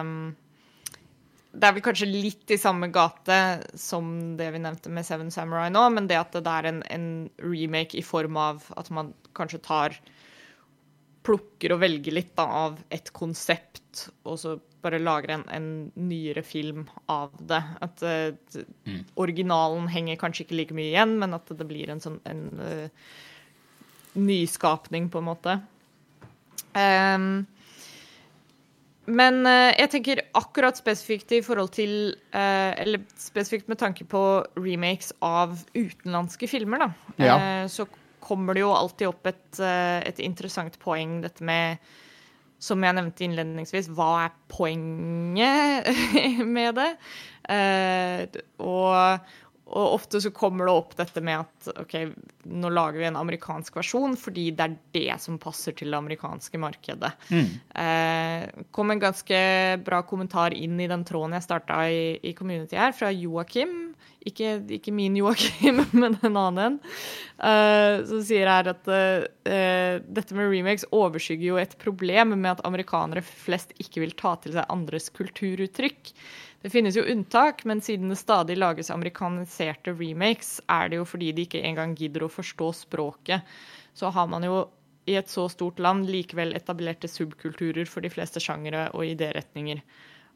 Det er vel kanskje litt i samme gate som det vi nevnte med Seven Samurai nå, men det at det er en, en remake i form av at man kanskje tar Plukker og velger litt da, av et konsept, og så bare lager en, en nyere film av det. At uh, mm. originalen henger kanskje ikke like mye igjen, men at det blir en sånn en, uh, nyskapning, på en måte. Um, men uh, jeg tenker akkurat spesifikt i forhold til Eller spesifikt med tanke på remakes av utenlandske filmer, da. Ja. Så kommer det jo alltid opp et, eh, et interessant poeng, dette med som jeg nevnte innledningsvis, hva er poenget med det? Eh, og, og ofte så kommer det opp dette med at OK, nå lager vi en amerikansk versjon fordi det er det som passer til det amerikanske markedet. Eh, kom en ganske bra kommentar inn i den tråden jeg starta i, i community her, fra Joakim. Ikke, ikke min Joakim, men en annen en. Eh, som sier her at eh, dette med remakes overskygger jo et problem med at amerikanere flest ikke vil ta til seg andres kulturuttrykk. Det finnes jo unntak, men siden det stadig lages amerikaniserte remakes, er det jo fordi de ikke engang gidder å forstå språket. Så har man jo i et så stort land likevel etablerte subkulturer for de fleste sjangere og idéretninger.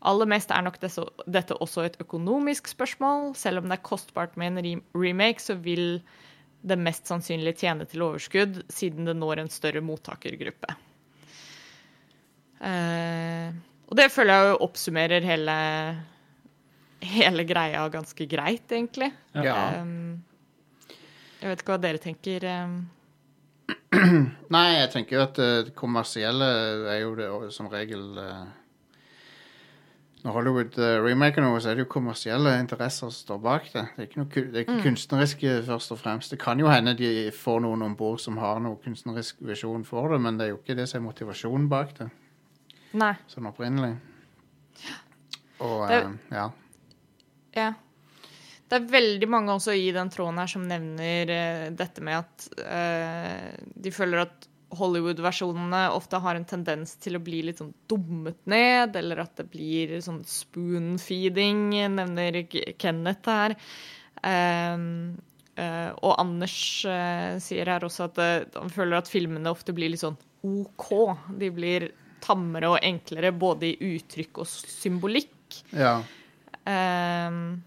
Aller mest er nok dette også et økonomisk spørsmål. Selv om det er kostbart med en remake, så vil det mest sannsynlig tjene til overskudd, siden det når en større mottakergruppe. Eh, og det føler jeg jo oppsummerer hele, hele greia ganske greit, egentlig. Ja. Um, jeg vet ikke hva dere tenker. Um, Nei, jeg tenker jo at eh, det kommersielle er jo det som regel uh, Når Hollywood uh, remaker noe, så er det jo kommersielle interesser som står bak det. Det er ikke, noe, det er ikke kunstneriske først og fremst. Det kan jo hende de får noen om bord som har noe kunstnerisk visjon for det, men det er jo ikke det som er motivasjonen bak det, nei. sånn opprinnelig. Og Det- eh, ja. Ja. Det er veldig mange også i den tråden her som nevner eh, dette med at eh, de føler at Hollywood-versjonene ofte har en tendens til å bli litt sånn dummet ned, eller at det blir sånn spoon-feeding, nevner Kenneth her. Ehm, eh, og Anders eh, sier her også at eh, han føler at filmene ofte blir litt sånn OK. De blir tammere og enklere både i uttrykk og symbolikk. ja. Ehm,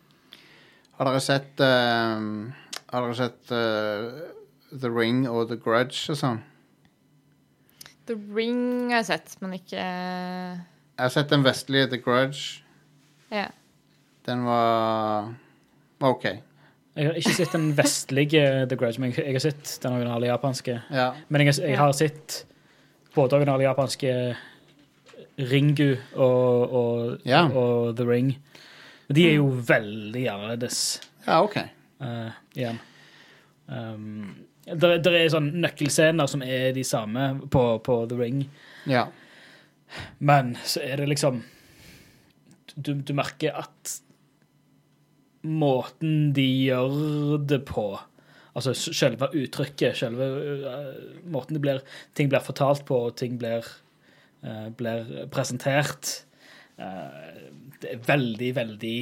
Har dere sett eh, Har dere sett uh, The Ring og The Grudge og sånn? The Ring har jeg sett, men ikke Jeg har sett den vestlige The Grudge. Ja. Den var var OK. Jeg har ikke sett den vestlige The Grudge, men jeg har sett den originale japanske. Ja. Men jeg, har- jeg har sett både originale japanske Ringu og, og, Ja. og The Ring. Men de er jo veldig annerledes ja, OK. Uh, igjen. Um, det er sånn nøkkelscener som er de samme på, på The Ring, Ja. men så er det liksom Du, du merker at måten de gjør det på Altså selve uttrykket, selve uh, måten det blir, ting blir fortalt på, og ting blir, uh, blir presentert. øh, det er veldig, veldig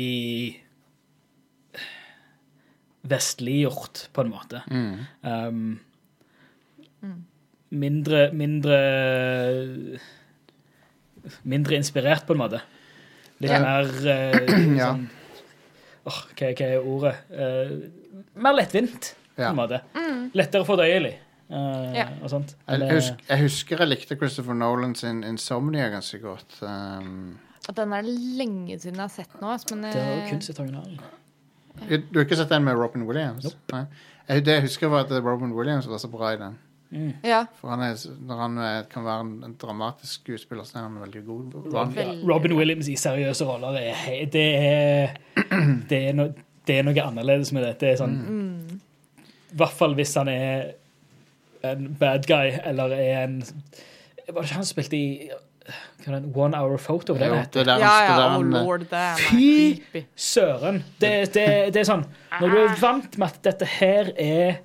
vestliggjort, på en måte. Um, mindre Mindre Mindre inspirert, på en måte. Litt Ja. mer uh, sånn Åh, hva, hva er ordet? Uh, mer lettvint, på Ja. en måte. Lettere fordøyelig. Uh, Ja. Og sånt. Jeg, jeg, husker, jeg husker jeg likte Christopher Nolan sin Insomnia ganske godt. Um, Den er lenge siden jeg har sett nå. Men det har jo eh, kun sett originalen. du har ikke sett den med Robin Williams? Nei. Det jeg husker, var at Robin Williams var så bra i den. ja, For han er, når han eh, kan være en, en dramatisk skuespiller, så er han veldig god. Robin, Robin. Williams i seriøse roller er, det er det er, no, det er noe annerledes med det. Det er sånn I hvert fall hvis han er en bad guy, eller er en Var det ikke han som spilte i hva det, One Hour Photo? Det Jo, det der ja, ja, oh eh, lord, det er Fy søren! Det, det, det er sånn Når du er vant med at dette her er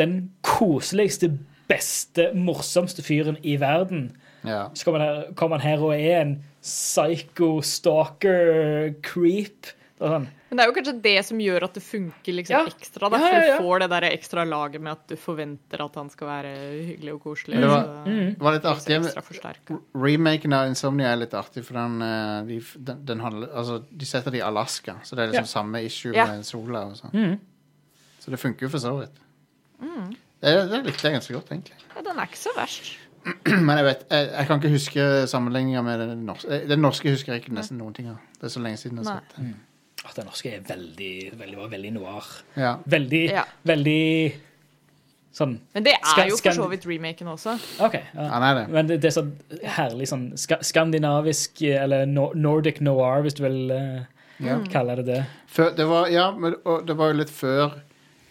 den koseligste, beste, morsomste fyren i verden, Ja. så kommer han her, kommer han her og er en psycho stalker creep. Det er sånn, Men det er jo kanskje det som gjør at det funker liksom Ja. ekstra. Da, for ja, ja. du får det der ekstra laget med at du forventer at han skal være hyggelig og koselig. Det var- så Mm. Var litt artig. Remaken av Insomnia er litt artig, for den, eh, de, den, den handler, altså, de setter det i Alaska, så det er liksom samme issue Ja. med sola og sånn. Mhm. Så det funker jo for så vidt. Mm. Det, det likte jeg ganske godt, egentlig. Ja, den er ikke så verst. Men jeg vet, jeg, jeg kan ikke huske sammenligninger med den norske. Eh, Den norske husker jeg ikke nesten noen ting av. Det er så lenge siden jeg har sett den. Åh, Den norske er veldig, veldig, veldig noir. Ja. Veldig, Ja. veldig sånn Men det er jo for så vidt remaken også. OK. Ja. Ja, nei, det. Men det, det er sånn herlig sånn ska, skandinavisk, eller no, nordic noir, hvis du vil uh, Ja. kalle det det. Før, det var, ja, men og det var jo litt før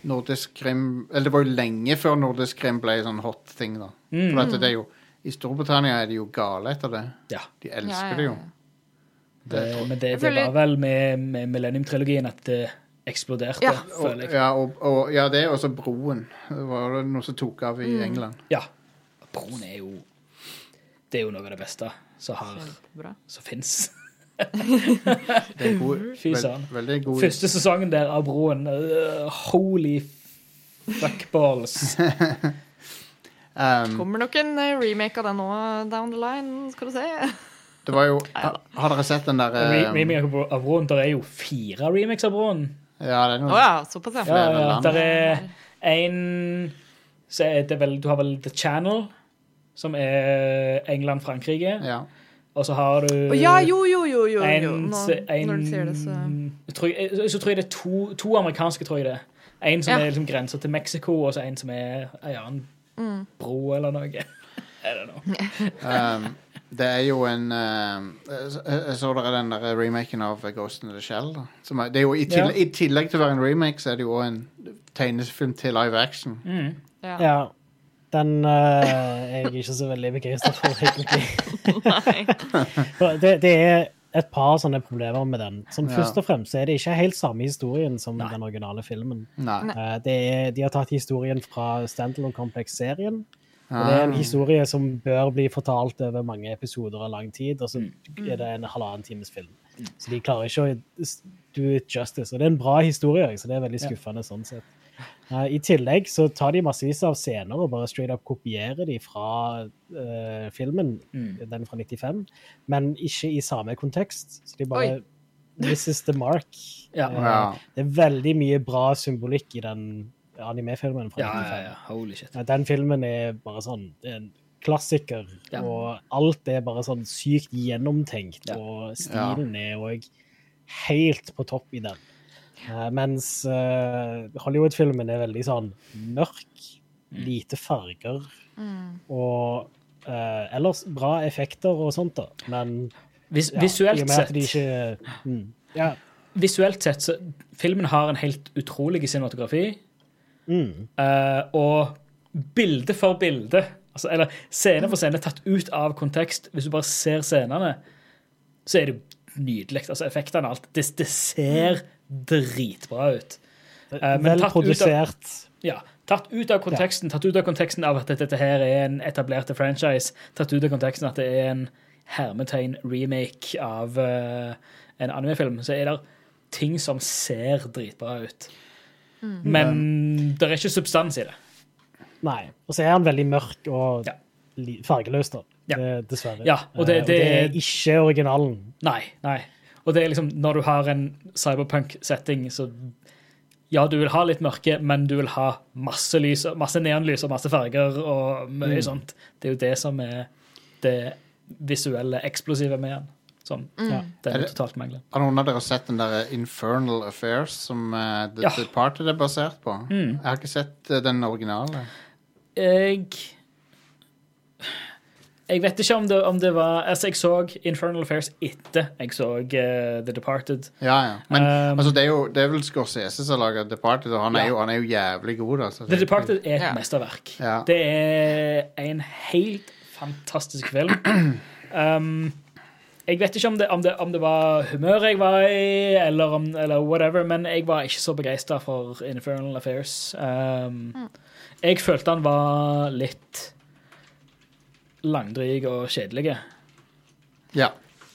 Nordisk krim Eller det var jo lenge før Nordisk krim ble sånn hot thing, da. Mm. For dette det er jo I Storbritannia er de jo gale etter det. Ja. De elsker Ja, det ja, jo. Det, men det, det var vel med, med Millennium-trilogien at det eksploderte, Ja. Føler jeg. ja, og, og, ja, det er også Broen. Det var noe som tok av Mm. i England. Ja. Broen er jo Det er jo noe av det beste som, har, som fins. Det Fy søren. Første sesongen der av Broen Uh, Holy fuckballs. um, Kommer nok en eh, remake av den nå down the line, skal du se. Det var jo Har dere sett den der Remake av Bro- Det er jo fire remakes av Broen. Ja, det er Å noe ja, såpass, ja. Ja, ja, Flere land. der er en så er det vel, Du har vel The Channel, som er England-Frankrike. ja. Og så har du Å ja, jo, jo, jo. jo, jo. en, Nå, en, når du sier det, så jeg tror, jeg, så tror jeg det er to, to amerikanske, tror jeg det. En som Ja. er liksom grensa til Mexico, og så en som er ei annen Mm. bro eller noe. I don't know. Um, det er jo en jeg, jeg så dere den der remaken av Ghost in the Shell. Da. Som er, det er jo i, tillegg, I tillegg til å være en remake, så er det jo òg en tegnefilm til live action. Mm. ja. Ja. Den uh, er jeg ikke så veldig begeistra for, egentlig. Det, det er et par sånne problemer med den. Som Ja. Først og fremst er det ikke helt samme historien som Nei. den originale filmen. Nei. Eh, det er, de har tatt historien fra Standalone Complex-serien. Og det er en Ah. historie som bør bli fortalt over mange episoder og lang tid, og så Mm. er det en halvannen times film. Så de klarer ikke å do it justice. Og det er en bra historie, så det er veldig skuffende sånn sett. Uh, I tillegg så tar de massevis av scener og bare straight up kopierer de fra uh, filmen, Mm. den fra 95, men ikke i samme kontekst. Så de bare Oi. This is the mark. Ja. Uh, Ja. Det er veldig mye bra symbolikk i den animefilmen fra Ja, 95. ja, ja. Holy shit. Den filmen er bare sånn det er en klassiker, Ja. og alt er bare sånn sykt gjennomtenkt, Ja. og stilen er òg helt på topp i den. Eh, mens uh, Hollywood-filmen er veldig sånn mørk, Mm. lite farger Mm. og uh, ellers bra effekter og sånt, da. Men Vis, visuelt sett ikke mm, Ja. Visuelt sett, så filmen har en helt utrolig cinematografi. Mm, eh, og bilde for bilde, altså, eller scene for scene tatt ut av kontekst Hvis du bare ser scenene, så er det nydelig. Altså, effektene og alt. Det, det ser dritbra ut. Uh, men Vel tatt ut av- produsert. Ja, Tatt ut av konteksten Tatt ut av konteksten av at dette her er en etablerte franchise. Tatt ut av konteksten at det er en hermetegn remake av uh, en animefilm, så er det ting som ser dritbra ut. Men det er ikke substans i det. Nei. Og så er han veldig mørk og Ja. fargeløs, da. Ja. Det, dessverre. Ja, og det- Eh, det- er ikke originalen. Nei, nei. Og det er liksom, når du har en cyberpunk-setting, så ja, du vil ha litt mørke, men du vil ha masse lys, og- masse neonlys og masse farger og mye Mm. sånt. Det er jo det som er det visuelle eksplosive med den. Som Ja. det Er er det- totalt mangler. Har noen av dere sett den der Infernal Affairs som uh, The Ja. Departed er basert på? Mm. Jeg har ikke sett uh, den originale. Jeg Jeg vet ikke om det, om det var Altså, jeg så Infernal Affairs etter jeg så uh, The Departed. Ja, ja. Men Um, altså, det, er jo, det er vel Scorsese som lager Departed, og han er, jo, han er jo jævlig god. Altså. The Departed er et Ja. mesterverk. Ja. Det er en helt fantastisk film. Um, jeg vet ikke om det, om, det, om det var humør jeg var i, eller, om, eller whatever, men jeg var ikke så begeistra for Infernal Affairs. Um, jeg følte han var litt langdryg og kjedelig. Ja.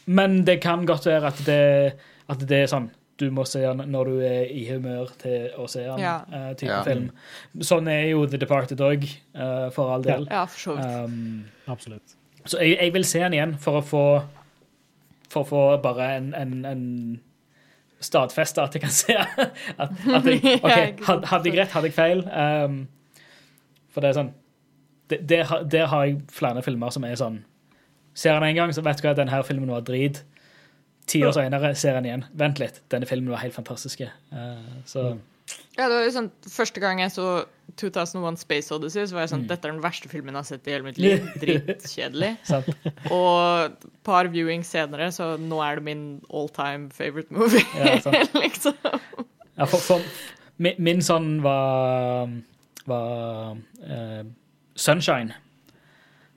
Men det kan godt være at det, at det er sånn du må se den når du er i humør til å se den Ja. Uh, type Ja. film. Sånn er jo The Departed òg, for all del. Ja, for så vidt. Um, Absolutt. så jeg, jeg vil se den igjen for å få For å få bare en, en, en stadfeste at jeg kan se at, at jeg, Ja, OK, ikke sant. had, hadde jeg rett, hadde jeg feil? Um, for det er sånn det, Der har- der har jeg flere filmer som er sånn Ser han en gang, så vet du hva, denne filmen var drit. Ti år senere ser han igjen. Vent litt, denne filmen var helt fantastisk. Uh, så Ja, det var jo sånn, Første gang jeg så 2001 Space Odyssey, så var jeg Mm. sånn Dette er den verste filmen jeg har sett i hele mitt liv. Dritkjedelig. Og et par viewings senere, så nå er det min all time favorite movie. Ja, sant. liksom. Ja, for, for, min, min sånn var, var uh, Sunshine.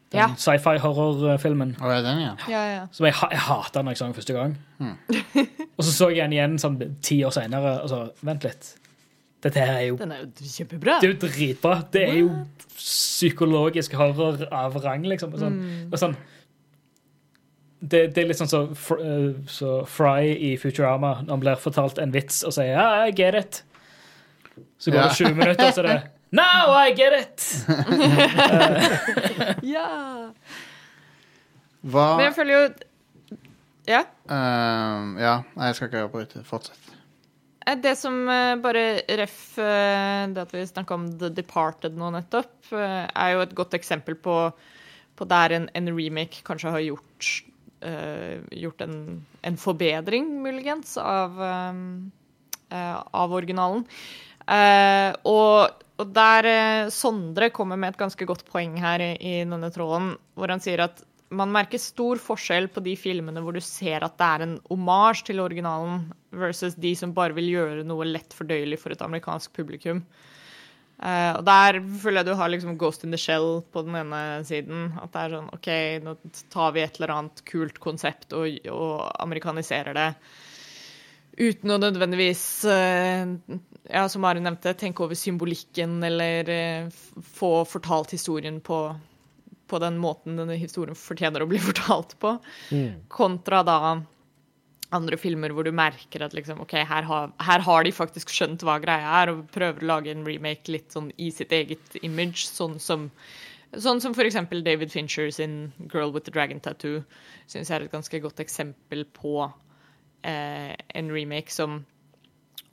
Den Ja. sci-fi-horrorfilmen. Oh, ja, den, ja. Ja, ja. Som jeg, jeg hata da jeg så den første gang. og så så jeg den igjen sånn ti år seinere, og så Vent litt. Dette her er jo Den er jo kjempebra. Det er jo dritbra. Det er jo psykologisk horror av rang, liksom. Og Sånn, og sånn, det, det er litt sånn så, eh, så Fry i Futurama når han blir fortalt en vits og sier ja, I get it. Så går Ja. det 20 minutter, og så er det Now I get it! Ja. Hva Men jeg føler jo Ja. Um, Ja, nei, jeg skal ikke avbryte. Fortsett. Eh, Det som eh, bare ref eh, det at vi snakka om The Departed nå nettopp, er jo et godt eksempel på, på der en, en remake kanskje har gjort, uh, gjort en, en forbedring, muligens, av, uh, av originalen. Uh, og, og der Sondre kommer med et ganske godt poeng her i, i denne tråden, hvor han sier at man merker stor forskjell på de filmene hvor du ser at det er en omasj til originalen, versus de som bare vil gjøre noe lett fordøyelig for et amerikansk publikum. Uh, og der føler jeg du har liksom Ghost in the Shell på den ene siden. At det er sånn OK, nå tar vi et eller annet kult konsept og, og amerikaniserer det. Uten å nødvendigvis, uh, ja, som Mari nevnte, tenke over symbolikken eller uh, få fortalt historien på, på den måten denne historien fortjener å bli fortalt på. Kontra da andre filmer hvor du merker at liksom, ok, her har, her har de faktisk skjønt hva greia er, og prøver å lage en remake litt sånn i sitt eget image, sånn som, sånn som eksempel David Fincher sin 'Girl with the Dragon Tattoo' syns jeg er et ganske godt eksempel på eh, en remake som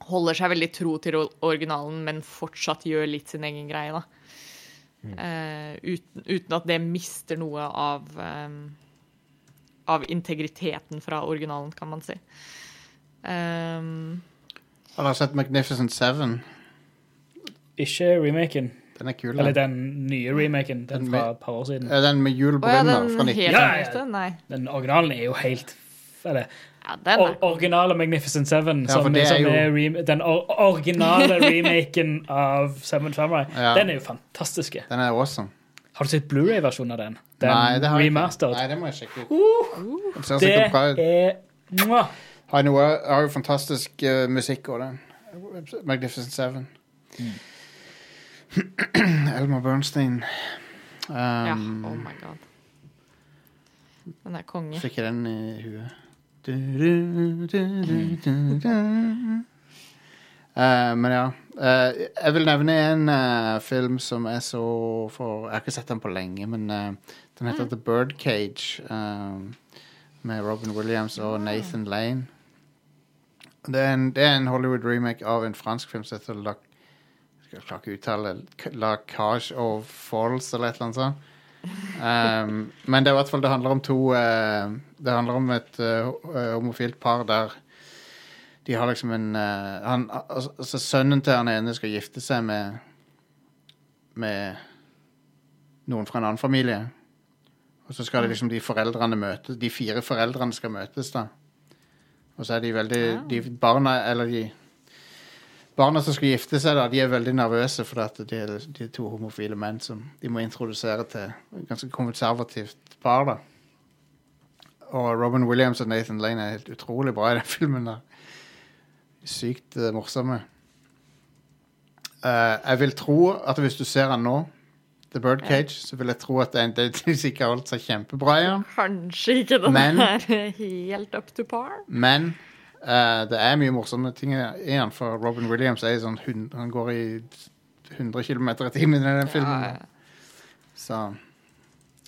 holder seg veldig tro til originalen, men fortsatt gjør litt sin egen greie, da. Eh, uten, uten at det mister noe av um, av integriteten fra originalen, kan man si. Um, Har dere sett Magnificent Seven? Ikke remaken. Den er kul. Eller Den, nye remaken. Den Den fra et par år siden. Er den med Jul Å ja, den fra 1990. Ja, ja, ja. Den originalen er jo helt Eller Ja, den or er originale Magnificent Seven, Ja, som, er som jo- er rem den or originale remaken av Seven Samurai, Ja. den er jo fantastisk. Den er awesome. Har du sett Blu-ray-versjonen av den? Den Nei, det har jeg ikke. Nei, det må jeg sjekke ut. Uh, Det er! Har jo jo fantastisk uh, musikk òg, den. Magnificent Seven. Mm. Elmer Bernstein. Um, Ja, oh my god. Den er konge. Fikk jeg den i huet. Eh, men ja. Uh, jeg vil nevne en uh, film som jeg så for Jeg har ikke sett den på lenge, men den heter The Birdcage. med Robin Williams og Nathan Lane. Det er en, det er en Hollywood-remake av en fransk film som heter La Jeg ikke uttale La Cage of Falls eller et eller annet sånt. Um, men det er i hvert fall Det handler om to Det handler om et eh, homofilt par der de har liksom en eh, han, altså, altså Sønnen til han ene skal gifte seg med Med noen fra en annen familie. Og så skal det liksom de foreldrene møtes De fire foreldrene skal møtes, da. Og så er de veldig De barna, eller de Barna som skal gifte seg, da, de er veldig nervøse for at de er, de er to homofile menn som de må introdusere til et ganske konservativt par. da. Og Robin Williams og Nathan Lane er helt utrolig bra i den filmen. der. Sykt eh, morsomme. Uh, jeg vil tro at hvis du ser han nå, The Birdcage, så vil jeg tro at det er en del som ikke har holdt seg kjempebra i han. Kanskje ikke den Men- er helt up to par. Men uh, det er mye morsomme ting i han, for Robin Williams er sånn Han går i 100 km i timen i den filmen. Ja, ja. Så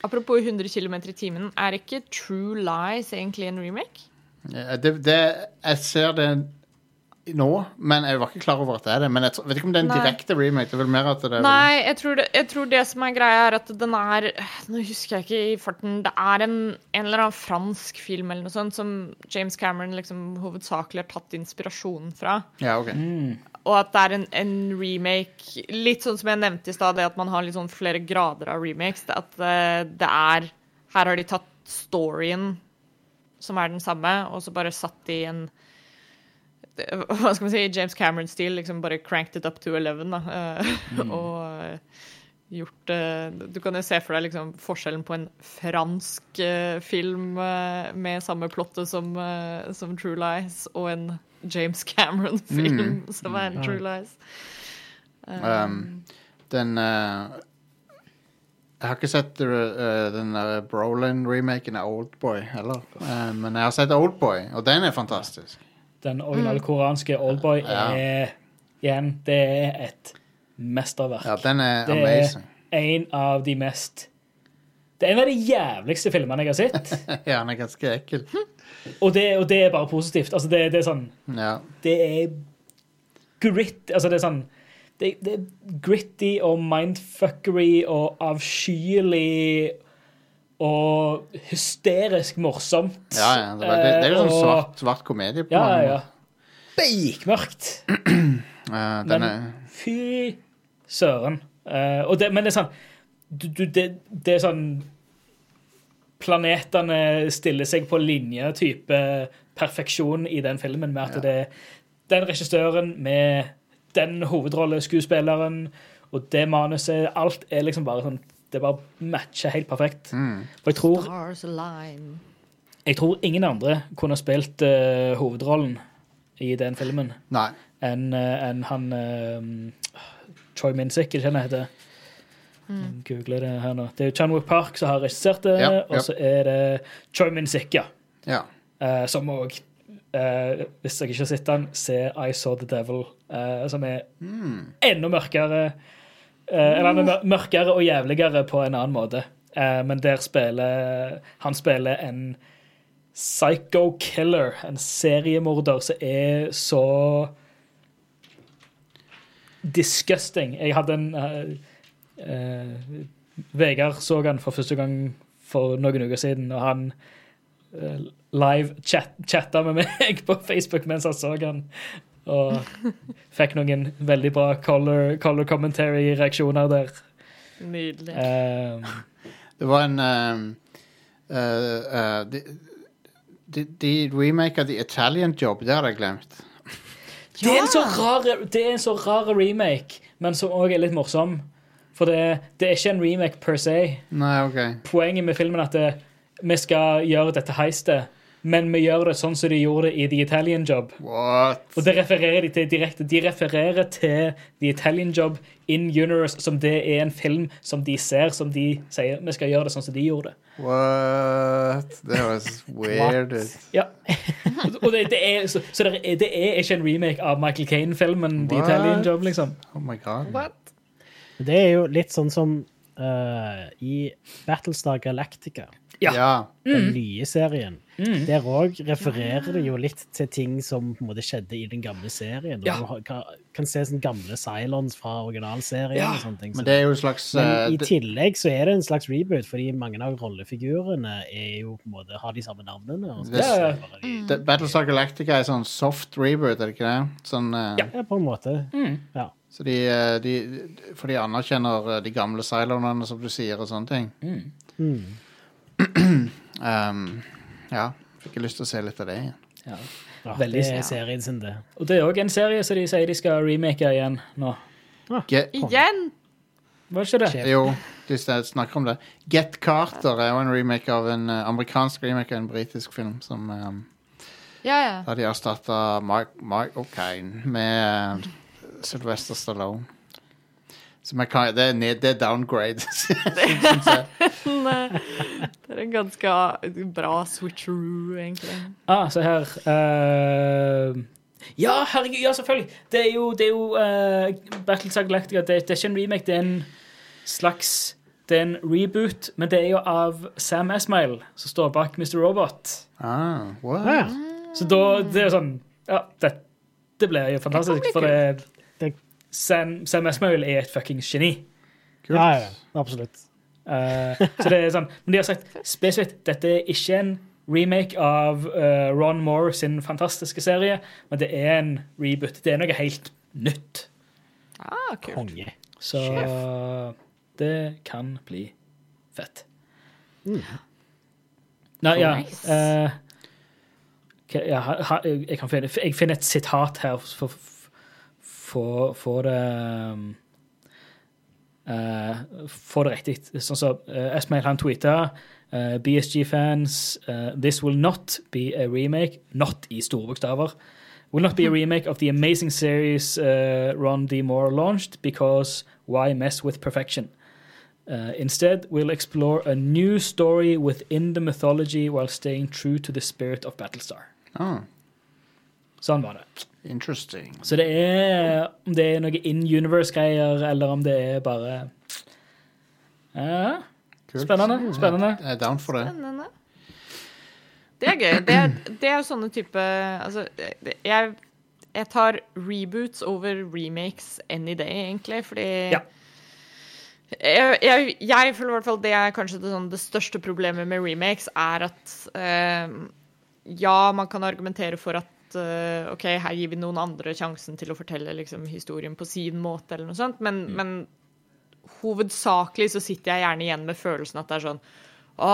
Apropos 100 km i timen, er ikke True Lies egentlig en remake? det, det Jeg ser det nå, men jeg var ikke klar over at det er det. Men jeg vet ikke om det er en Nei. direkte remake. Det er vel mer at det er Nei, jeg tror, det, jeg tror det som er greia, er at den er Nå husker jeg ikke i farten. Det er en, en eller annen fransk film eller noe sånt som James Cameron liksom hovedsakelig har tatt inspirasjon fra. Ja, ok. Og at det er en, en remake Litt sånn som jeg nevnte i stad, det at man har litt sånn flere grader av remakes. Det at eh, det er Her har de tatt storyen, som er den samme, og så bare satt de i en Hva skal man si? James Cameron-stil. Liksom bare cranked it up to 11, da. Mm. og eh, gjort eh, Du kan jo se for deg liksom forskjellen på en fransk eh, film eh, med samme plottet som, eh, som True Lies, og en James Cameron-film som er en True Lies. Um, den uh, Jeg har ikke sett uh, den Brolin-remaken av Oldboy heller. uh, men jeg har sett Oldboy, og den er fantastisk. Den originale koreanske Oldboy er igjen Det er et mesterverk. Ja, den er Det er- En av de mest Det er en av de jævligste filmene jeg har sett. ja, den er ganske ekkel. Og det, og det er bare positivt. Altså, det, det er sånn Ja. Det er grit Altså, det er sånn det, det er gritty og mindfuckery og avskyelig og hysterisk morsomt. Ja, ja. Det, var- det, det er jo sånn Eh, svart, svart komedie på Ja, mange ja, ja. måter. Beikmørkt. Uh, den Men er fy søren. Uh, og det, men det er sånn du, du, det, det er sånn Planetene stiller seg på linje type perfeksjon i den filmen, med at Ja. det er den regissøren med den hovedrolleskuespilleren og det manuset Alt er liksom bare sånn Det bare matcher helt perfekt. mm. For jeg tror, Stars align. jeg tror ingen andre kunne spilt uh, hovedrollen i den filmen enn uh, en han uh, Troy Minsick, ikke han heter. Google det her nå. Det er jo Chanwook Park som har regissert det, Ja, ja. og så er det Troy Minsick, ja. Ja. Eh, som òg Hvis dere ikke har sett den, se I Saw The Devil, eh, som er enda mørkere. Eh, eller er mørkere og jævligere på en annen måte. Eh, men der spiller Han spiller en psycho killer, en seriemorder som er så disgusting. Jeg hadde en uh, uh, Vegard så han for første gang for noen uker siden, og han uh, live chat, chatta med meg på Facebook mens han så han. Og fikk noen veldig bra color, color commentary-reaksjoner der. Nydelig. Um, Det var en um, uh, uh, de, de, de remake av The Italian Job, det har jeg glemt. det, er en så rar, det er en så rar remake, men som òg er litt morsom. For det, det er ikke en remake per se. Nei, OK. Poenget med filmen er at det, vi skal gjøre dette heistet, men vi gjør det sånn som de gjorde det i The Italian Job. What? Og det refererer de til direkte. De refererer til The Italian Job in Universe som det er en film som de ser, som de sier vi skal gjøre det sånn som de gjorde det. What? Det høres weird ut. Ja. Og det, det er, så så det, er, det er ikke en remake av Michael Caine-filmen The Italian Job, liksom. Oh my god. What? Det er jo litt sånn som uh, i Battlestar Galactica, Ja. Ja. den nye serien. Mm. Der òg refererer det jo litt til ting som på en måte skjedde i den gamle serien. Ja. Du kan, kan se sånne gamle Cylons fra originalserien. Ja. og sånne ting. Men det er jo en slags Men i tillegg så er det en slags reboot, fordi mange av rollefigurene er jo på en måte, har de samme navnene. Og Det- det de, det- Battlestar Galactica er sånn soft reboot, er det ikke det? Sånn, uh, Ja. ja, på en måte. Mm. Ja. Så de, uh, de For de anerkjenner de gamle Cylonene, som du sier, og sånne ting. Mm. Um, ja. Fikk jeg lyst til å se litt av det igjen. Ja. Ja, Veldig det er serien sin, det. Og det er òg en serie som de sier de skal remake igjen nå. Get, Igjen! Var det ikke det? Jo, de snakker om det. Get Carter er jo en remake av en uh, amerikansk remake av en britisk film som um, Ja, ja. Da de erstatta Mike, Mark O'Kane med uh, Sylvester Stallone. Som jeg kan, det, er ned, det er downgrade, syns jeg. Det er en ganske bra switcheroo, egentlig. Ah, se her. Uh, ja, herregud, ja, selvfølgelig. Det er jo, det er jo uh, Battlestar Galactica. Det, det er ikke en remake, det er en slags Det er en reboot, men det er jo av Sam Esmail, som står bak Mr. Robot. Ah, wow. Ja. Så da det er sånn Ja, det, Det blir jo fantastisk, for det, Det- Sam, Sam Esmail er et fuckings geni. Kult. Ja, ja, absolutt. Uh, så det er sånn, Men de har sagt spesifikt dette er ikke en remake av uh, Ron Moore sin fantastiske serie, men det er en reboot. Det er noe helt nytt. Ah, kult. Konge. Så det kan bli fett. Nei, ja Nice. eh, ok, ja, ha- ha- jeg, kan finne, jeg finner et sitat her for, for, for det um, eh, Få det riktig. Sånn som uh, Esmail han tweeta uh, BSG-fans, uh, this will not be a remake, not i store bokstaver, will not be a remake of the amazing series uh, Ron D. Moore launched because why mess with perfection? Uh, instead, we'll explore a new story within the mythology while staying true to the spirit of Battlestar. Ah, Sånn var det. Interesting. Så det er om det er noe in universe-greier, eller om det er bare ja, Kult. Spennende. spennende. Jeg er down for det. Spennende. Det er gøy. Det er, det er jo sånne type Altså, jeg, jeg tar reboots over remakes any day, egentlig, fordi Ja. jeg, jeg, jeg føler i hvert fall det er kanskje det, sånn, det største problemet med remakes, er at eh, Ja, man kan argumentere for at eh, OK, her gir vi noen andre sjansen til å fortelle liksom, historien på sin måte, eller noe sånt, men, men hovedsakelig så sitter jeg gjerne igjen med følelsen at det er sånn Å,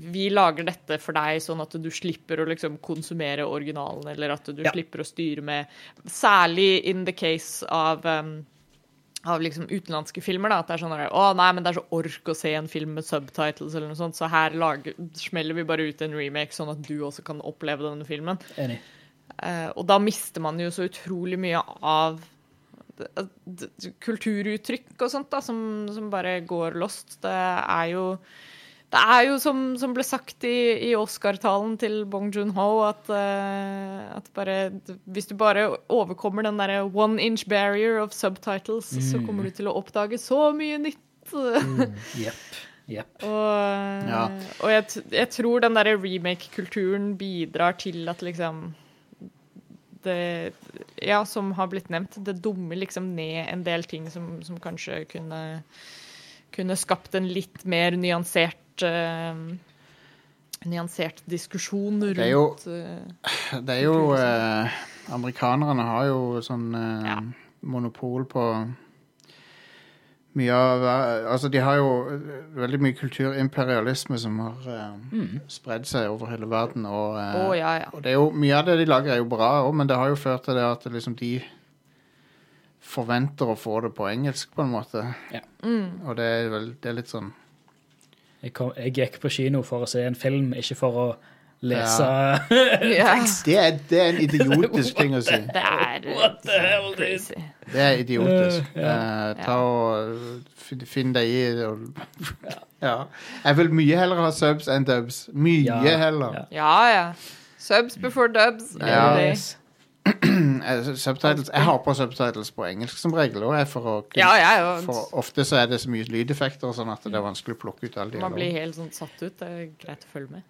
vi lager dette for deg sånn at du slipper å liksom konsumere originalen, eller at du Ja. slipper å styre med Særlig in the case av um, av liksom utenlandske filmer. da, At det er sånn at, å nei, men det er så ork å se en film med subtitles, eller noe sånt, så her lager, smeller vi bare ut en remake, sånn at du også kan oppleve denne filmen. Enig. Uh, og da mister man jo så utrolig mye av d- kulturuttrykk og sånt, da, som, som bare går lost. Det er jo det er jo som, som ble sagt i, i Oscar-talen til Bong Joon-ho, at, uh, at bare Hvis du bare overkommer den derre one inch barrier of subtitles, så kommer du til å oppdage så mye nytt. mm, yep, yep. Og, Ja. og jeg, jeg tror den derre remake-kulturen bidrar til at liksom det Ja, som har blitt nevnt, det dummer liksom ned en del ting som, som kanskje kunne kunne skapt en litt mer nyansert eh, Nyansert diskusjon rundt er jo- eh, Det er jo eh, Amerikanerne har jo sånn eh, Ja. monopol på mye av Altså, de har jo eh, veldig mye kulturimperialisme som har uh, spredd seg over hele verden, og, eh, oh, ja, ja. og det er jo, mye av det de lager, er jo bra òg, men det har jo ført til det at det liksom de forventer å få det på engelsk, på en måte. Ja. Mm. Og det er, vel, det er litt sånn Jeg, kom, jeg gikk på kino for å se en film, ikke for å lese ja. Det er, det er en idiotisk ting å si. Det er What the hell, dude? crazy. Det er idiotisk. Uh, yeah. uh, ta og fin- Finn deg i det. og- Ja. Jeg vil mye heller ha subs enn dubs. Mye Ja, heller. ja. Ja. Subs before dubs. Ja. Yes. Eh, subtitles, jeg har på subtitles på engelsk som regel. Og for å kunne, Ja, jeg òg. for ofte så er det så mye lydeffekter sånn at det er vanskelig å plukke ut alle de Man blir helt sånn satt ut. Det er greit å følge med.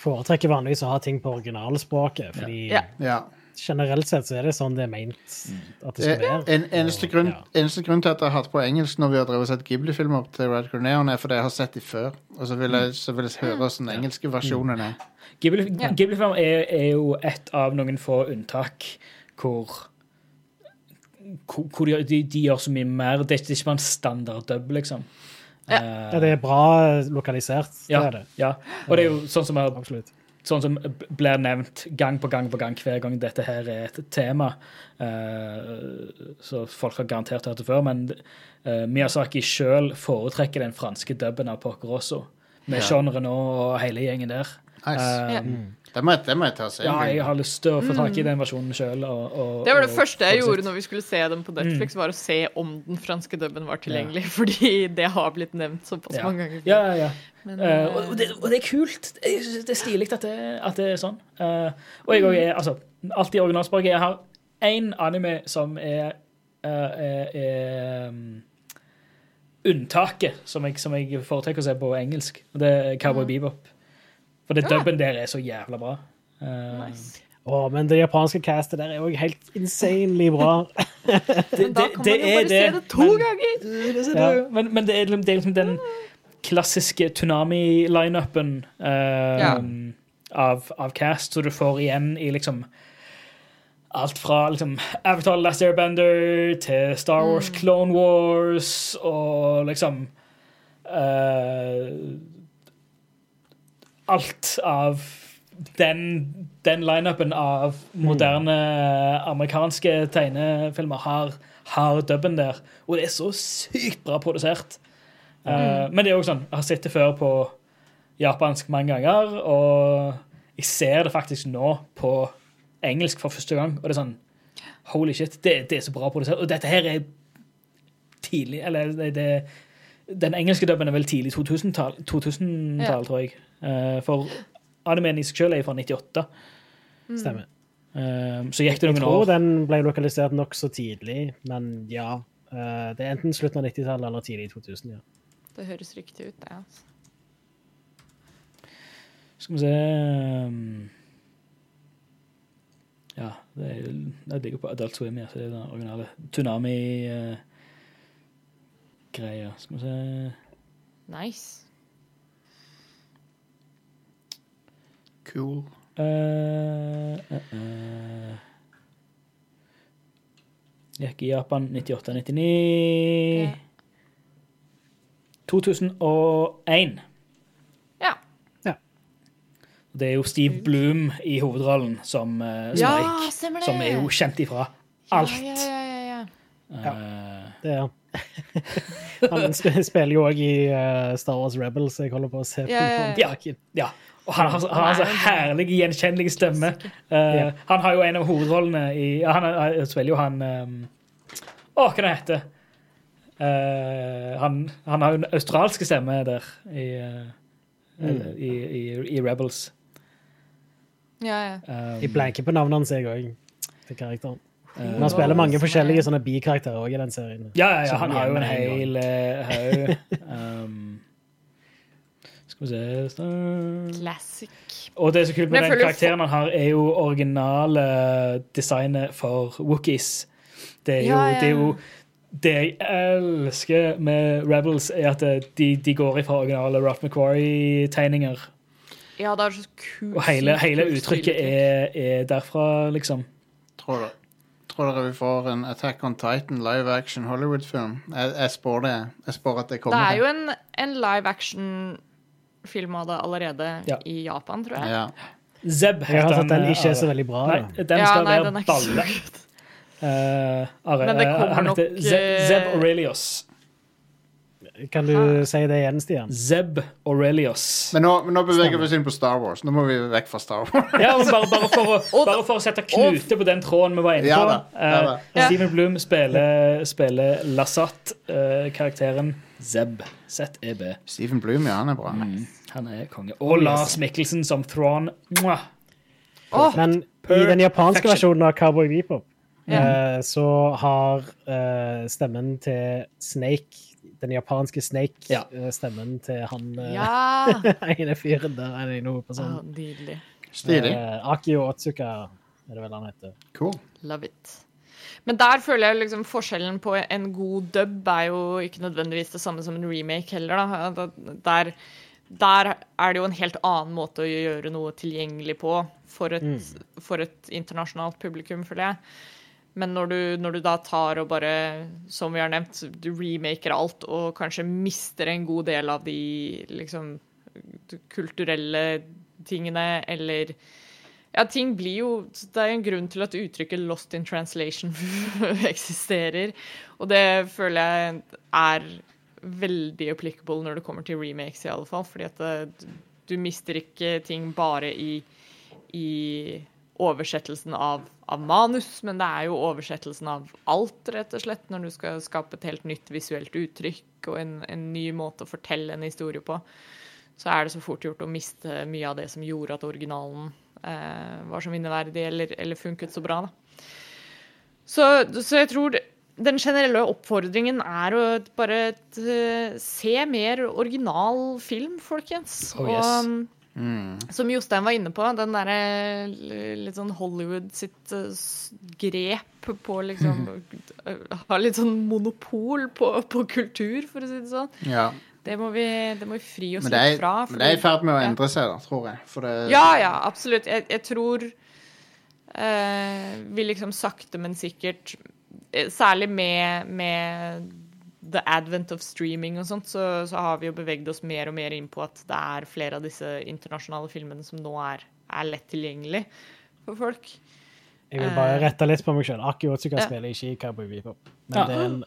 Foretrekker vanligvis å ha ting på originalspråket, fordi Ja. Generelt sett så er det sånn det er meint at det skal Eh, være. En, eneste, grunn, ja. eneste grunn til at jeg har hatt på engelsk når vi har drevet sett Ghibli-filmer til Red Neon, er fordi jeg har sett de før. Og så vil jeg, så vil jeg høre hvordan den engelske versjonen er. Ghibli, Ja. Ghibli-film er, er jo et av noen få unntak hvor hvor de, de, de gjør så mye mer. Det er ikke, det er ikke bare en standard dub, liksom. Ja. Uh, Ja, det er bra lokalisert. Det ja, er det. ja. Og det er jo sånn som, er, Absolutt. Sånn som blir nevnt gang på gang på gang hver gang dette her er et tema. Eh, så folk har garantert hørt det før, men eh, Miyazaki sjøl foretrekker den franske dubben av Porco også, Med Ja. genren og hele gjengen der. Nice. Ja. Det må, det må jeg ta og se. Ja, jeg har lyst til å få tak i den versjonen sjøl. Det var det første jeg gjorde når vi skulle se dem på Netflix, var å se om den franske dubben var tilgjengelig. Fordi det har blitt nevnt såpass Ja. mange ganger. Ja, ja, ja. Men, uh, og, og, det, og det er kult. Det er stilig at det, at det er sånn. Uh, og jeg òg er altså, alltid originalspråket. Jeg har én anime som er, uh, er, er um, unntaket, som jeg, som jeg foretrekker å se på engelsk. Og det er Cowboy Bebop. For det dubben der er så jævla bra. Uh, Nice. Å, men det japanske castet der er jo helt insanely bra. Men da kan man jo bare se det to men- ganger! Det er det jo. Men, men det, er, liksom- det er liksom den klassiske Tunami-lineupen eh, Ja. av, av cast, så du får igjen i liksom Alt fra liksom Avatar Last Airbender til Star Wars Clone Wars og liksom eh, Alt av den, den lineupen av moderne amerikanske tegnefilmer har, har dubben der. Og det er så sykt bra produsert. Eh, men det er også sånn, jeg har sett det før på japansk mange ganger, og jeg ser det faktisk nå på engelsk for første gang. Og det er sånn Holy shit, det, det er så bra produsert. Og dette her er tidlig Eller det, det, den engelske dubben er vel tidlig 2000-tall, 2000 Ja. tror jeg. Eh, for animen i seg selv er fra 98. Stemmer. Eh, så gikk det Jeg tror år. den ble lokalisert nokså tidlig, men ja. eh, Det er enten slutten av 90-tallet eller tidlig i 2000. ja. Det høres riktig ut, det. Altså. Skal vi se Ja, det, er, jo- det ligger på Adult Swim, ja, så det er den originale Tsunami-greia. Skal vi se Nice. Cool. Uh, uh, uh. Gikk i Japan 98-99 Ja. 2001. Ja. Det er jo Steve Bloom i hovedrollen som uh, Snake. ja, som er jo kjent ifra alt. Ja, ja, ja, ja, ja. Eh, Det er han. Han spiller jo òg i eh, Star Wars Rebels, jeg holder på å se på. Ja, ja. Og han har, han har så herlig gjenkjennelig stemme. Uh. Han har jo en av hovedrollene i Han er- spiller jo han um, Å, hva det heter uh, han, han har jo en australsk stemme der i, uh, Mm. i, i, i Rebels. ja, ja. Um, Jeg blanker på navnet hans, jeg òg, til karakteren. Eh, Men han spiller mange forskjellige sånne bikarakterer òg i den serien. Ja, ja, ja, han har jo en hel eh, haug. Um, skal vi se Star- Classic. Og det er så kult med den karakteren han har, er jo originale designet for Wookies. Det er jo, Ja, ja, det, er jo det jeg elsker med Rebels, er at eh, de, de går ifra originale Ralph McQuarrie-tegninger. Ja, det er så kult. Og hele, hele uttrykket er, er derfra, liksom. Tror dere, tror dere vi får en Attack on Titan live action Hollywood-film? Jeg, jeg spår det. Jeg spår at det kommer. Det er jo en, en live action-film av det allerede Ja. i Japan, tror jeg. ja. Zeb Jeg har sett den ikke er så veldig bra. Nei, den Ja, skal nei, være den er ikke balle. good. Eh, Are, Men det eh, kommer han nok, heter Zeb, eh, Zeb Aurelius. Kan du si det igjen, Stian? Zeb Aurelius. Men nå, men nå beveger vi oss inn på Star Wars. Nå må vi vekk fra Star Wars. Ja, men bare, bare, for å, bare for å sette knute på den tråden vi var inne Ja på. da, ja da. Uh, Steven Bloom spiller, spiller Lasat-karakteren Zeb. Z-E-B. Steven Bloom, ja, han er bra. Han er konge. Og Lars Mikkelsen som Thrawn. Men i den japanske versjonen av Cowboy Bebop Ja. eh, så har uh, stemmen til Snake Den japanske Snake Ja. eh, til han eh, ja! ene fyren der. Han er noe på Å, sånn nydelig. Stilig. eh, Akio Otsuka, er det vel han heter. Cool. Love it. Men der føler jeg liksom forskjellen på en god dub er jo ikke nødvendigvis det samme som en remake heller. Der, der er det jo en helt annen måte å gjøre noe tilgjengelig på for et, for et internasjonalt publikum, føler jeg. Men når du, når du da tar og bare, som vi har nevnt, du remaker alt og kanskje mister en god del av de liksom kulturelle tingene, eller ja, ting blir jo Det er en grunn til at uttrykket 'lost in translation' eksisterer. Og det føler jeg er veldig applicable når det kommer til remakes, i alle fall. Fordi at det, du mister ikke ting bare i, i oversettelsen av, av manus, men det er jo oversettelsen av alt, rett og slett, når du skal skape et helt nytt visuelt uttrykk og en, en ny måte å fortelle en historie på. Så er det så fort gjort å miste mye av det som gjorde at originalen eh, var så minneverdig eller, eller funket så bra. Da. Så, så jeg tror den generelle oppfordringen er å bare eh, se mer original film, folkens. Oh, yes. Og um, Som Jostein var inne på, den derre litt sånn Hollywood sitt eh, grep på liksom Ha litt sånn monopol på, på kultur, for å si det sånn. Ja. Det må vi, det må vi fri oss litt fra. men det er i ferd med å endre seg, da, tror jeg. Det, Ja, ja, absolutt. Jeg, jeg tror eh, vi liksom sakte, men sikkert eh, Særlig med, med the advent of streaming og sånt, så, så har vi jo beveget oss mer og mer inn på at det er flere av disse internasjonale filmene som nå er, er lett tilgjengelig for folk. Jeg vil bare rette litt på meg sjøl. Aki Otsuka Ja. spiller ikke i Cowboy Bebop. Men Ja. det er en,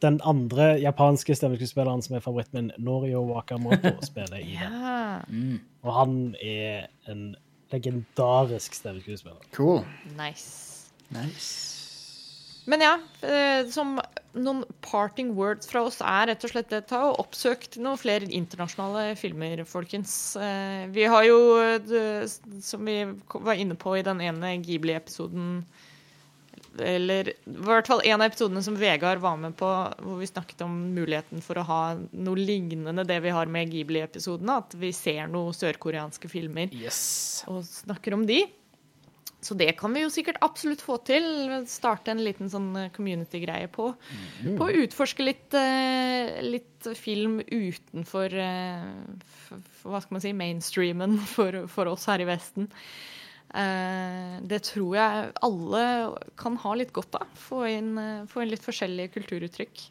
den andre japanske stemmeskuespilleren som er favoritten min, Norio Wakamoto, spiller i den. Ja, Og han er en legendarisk stemmeskuespiller. Cool. nice. Nice. Men ja, eh, som noen parting words fra oss er rett og slett det, ta og oppsøk noen flere internasjonale filmer, folkens. Eh, Vi har jo, eh, som vi var inne på i den ene Ghibli-episoden Eller i hvert fall en av episodene som Vegard var med på, hvor vi snakket om muligheten for å ha noe lignende det vi har med Ghibli-episodene. At vi ser noen sørkoreanske filmer Yes. og snakker om de. Så det kan vi jo sikkert absolutt få til. Starte en liten sånn community-greie på. På å utforske litt, eh, litt film utenfor eh, hva skal man si, mainstreamen for, for oss her i Vesten. Eh, det tror jeg alle kan ha litt godt av. Få inn, eh, få inn litt forskjellige kulturuttrykk.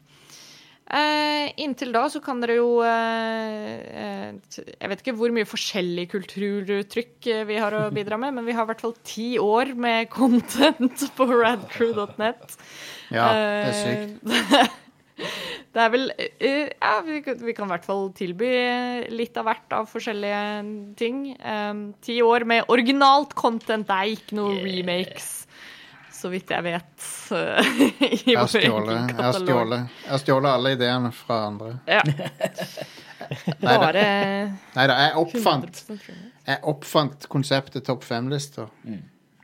Eh, inntil da så kan dere jo eh, eh, Jeg vet ikke hvor mye forskjellig kulturuttrykk eh, vi har å bidra med, men vi har i hvert fall ti år med content på radcrew.net. Ja, det er sykt. Eh, Det er vel eh, Ja, vi, kan- vi kan i hvert fall tilby litt av hvert av forskjellige ting. Eh, Ti år med originalt content. Det er ikke noe remakes, så vidt jeg vet. eh, i Jeg har vår stjålet, jeg har katalog. stjålet, jeg har stjålet alle ideene fra andre. Ja. Bare Neida, jeg oppfant, 100% true. jeg oppfant konseptet topp fem-lister.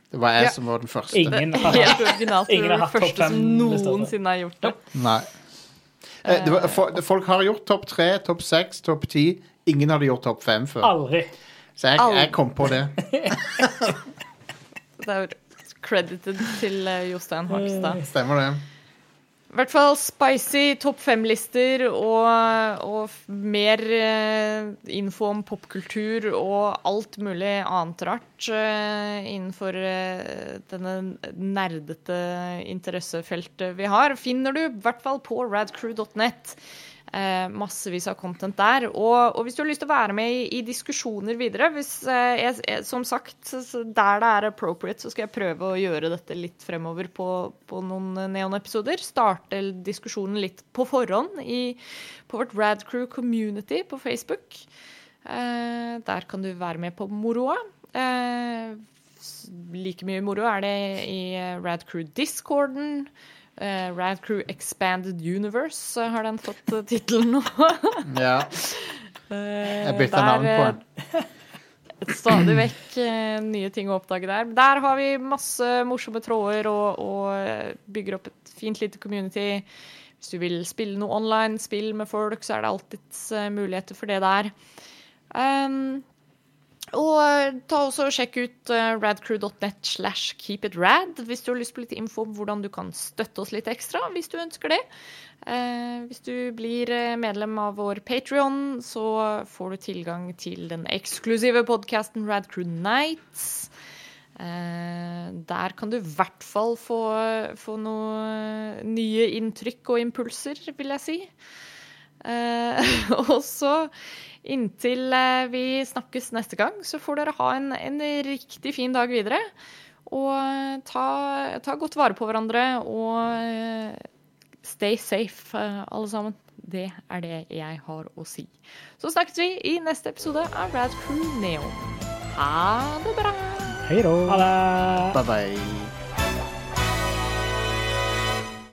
Det var jeg Ja. som var den første. Ingen har ja, originalt. Ingen har hatt topp første som fem-lister. noensinne har gjort det. Nei. Eh, Det var, for, folk har gjort topp tre, topp seks, topp ti. Ingen hadde gjort topp fem før. Aldri. Så jeg, jeg kom på det. Credited til eh, Jostein Hakstad. Stemmer det. I hvert fall spicy topp fem-lister og, og mer eh, info om popkultur og alt mulig annet rart eh, innenfor denne nerdete interessefeltet vi har, finner du i hvert fall på radcrew.net. Eh, massevis av content der. Og, og hvis du har lyst til å være med i, i diskusjoner videre hvis, eh, jeg, jeg, Som sagt, der det er appropriate, så skal jeg prøve å gjøre dette litt fremover på, på noen Neon-episoder. Starte diskusjonen litt på forhånd i, på vårt Radcrew community på Facebook. Eh, der kan du være med på moroa. Eh, like mye moro er det i eh, Radcrew-discorden. Uh, Radcrew Expanded Universe eh, har den fått uh, tittelen nå. Ja. Eh, Jeg bytta navn på den. Stadig vekk eh, nye ting å oppdage der. Der har vi masse morsomme tråder og, og eh, bygger opp et fint lite community. Hvis du vil spille noe online, spill med folk, så er det alltids eh, muligheter for det der. Um, og eh, ta også og sjekk ut eh, radcrew.net slash keepitrad hvis du har lyst på litt info om hvordan du kan støtte oss litt ekstra, hvis du ønsker det. Eh, hvis du blir medlem av vår Patrion, så får du tilgang til den eksklusive podkasten Radcrew Nights. Der kan du i hvert fall få, få noen nye inntrykk og impulser, vil jeg si. Og så inntil eh, vi snakkes neste gang, så får dere ha en, en riktig fin dag videre. Og eh, ta, ta godt vare på hverandre og eh, stay safe, alle sammen. Det er det jeg har å si. Så snakkes vi i neste episode av Rad Crew Neo. Ha det bra! Hei da. Ha det. Bye bye.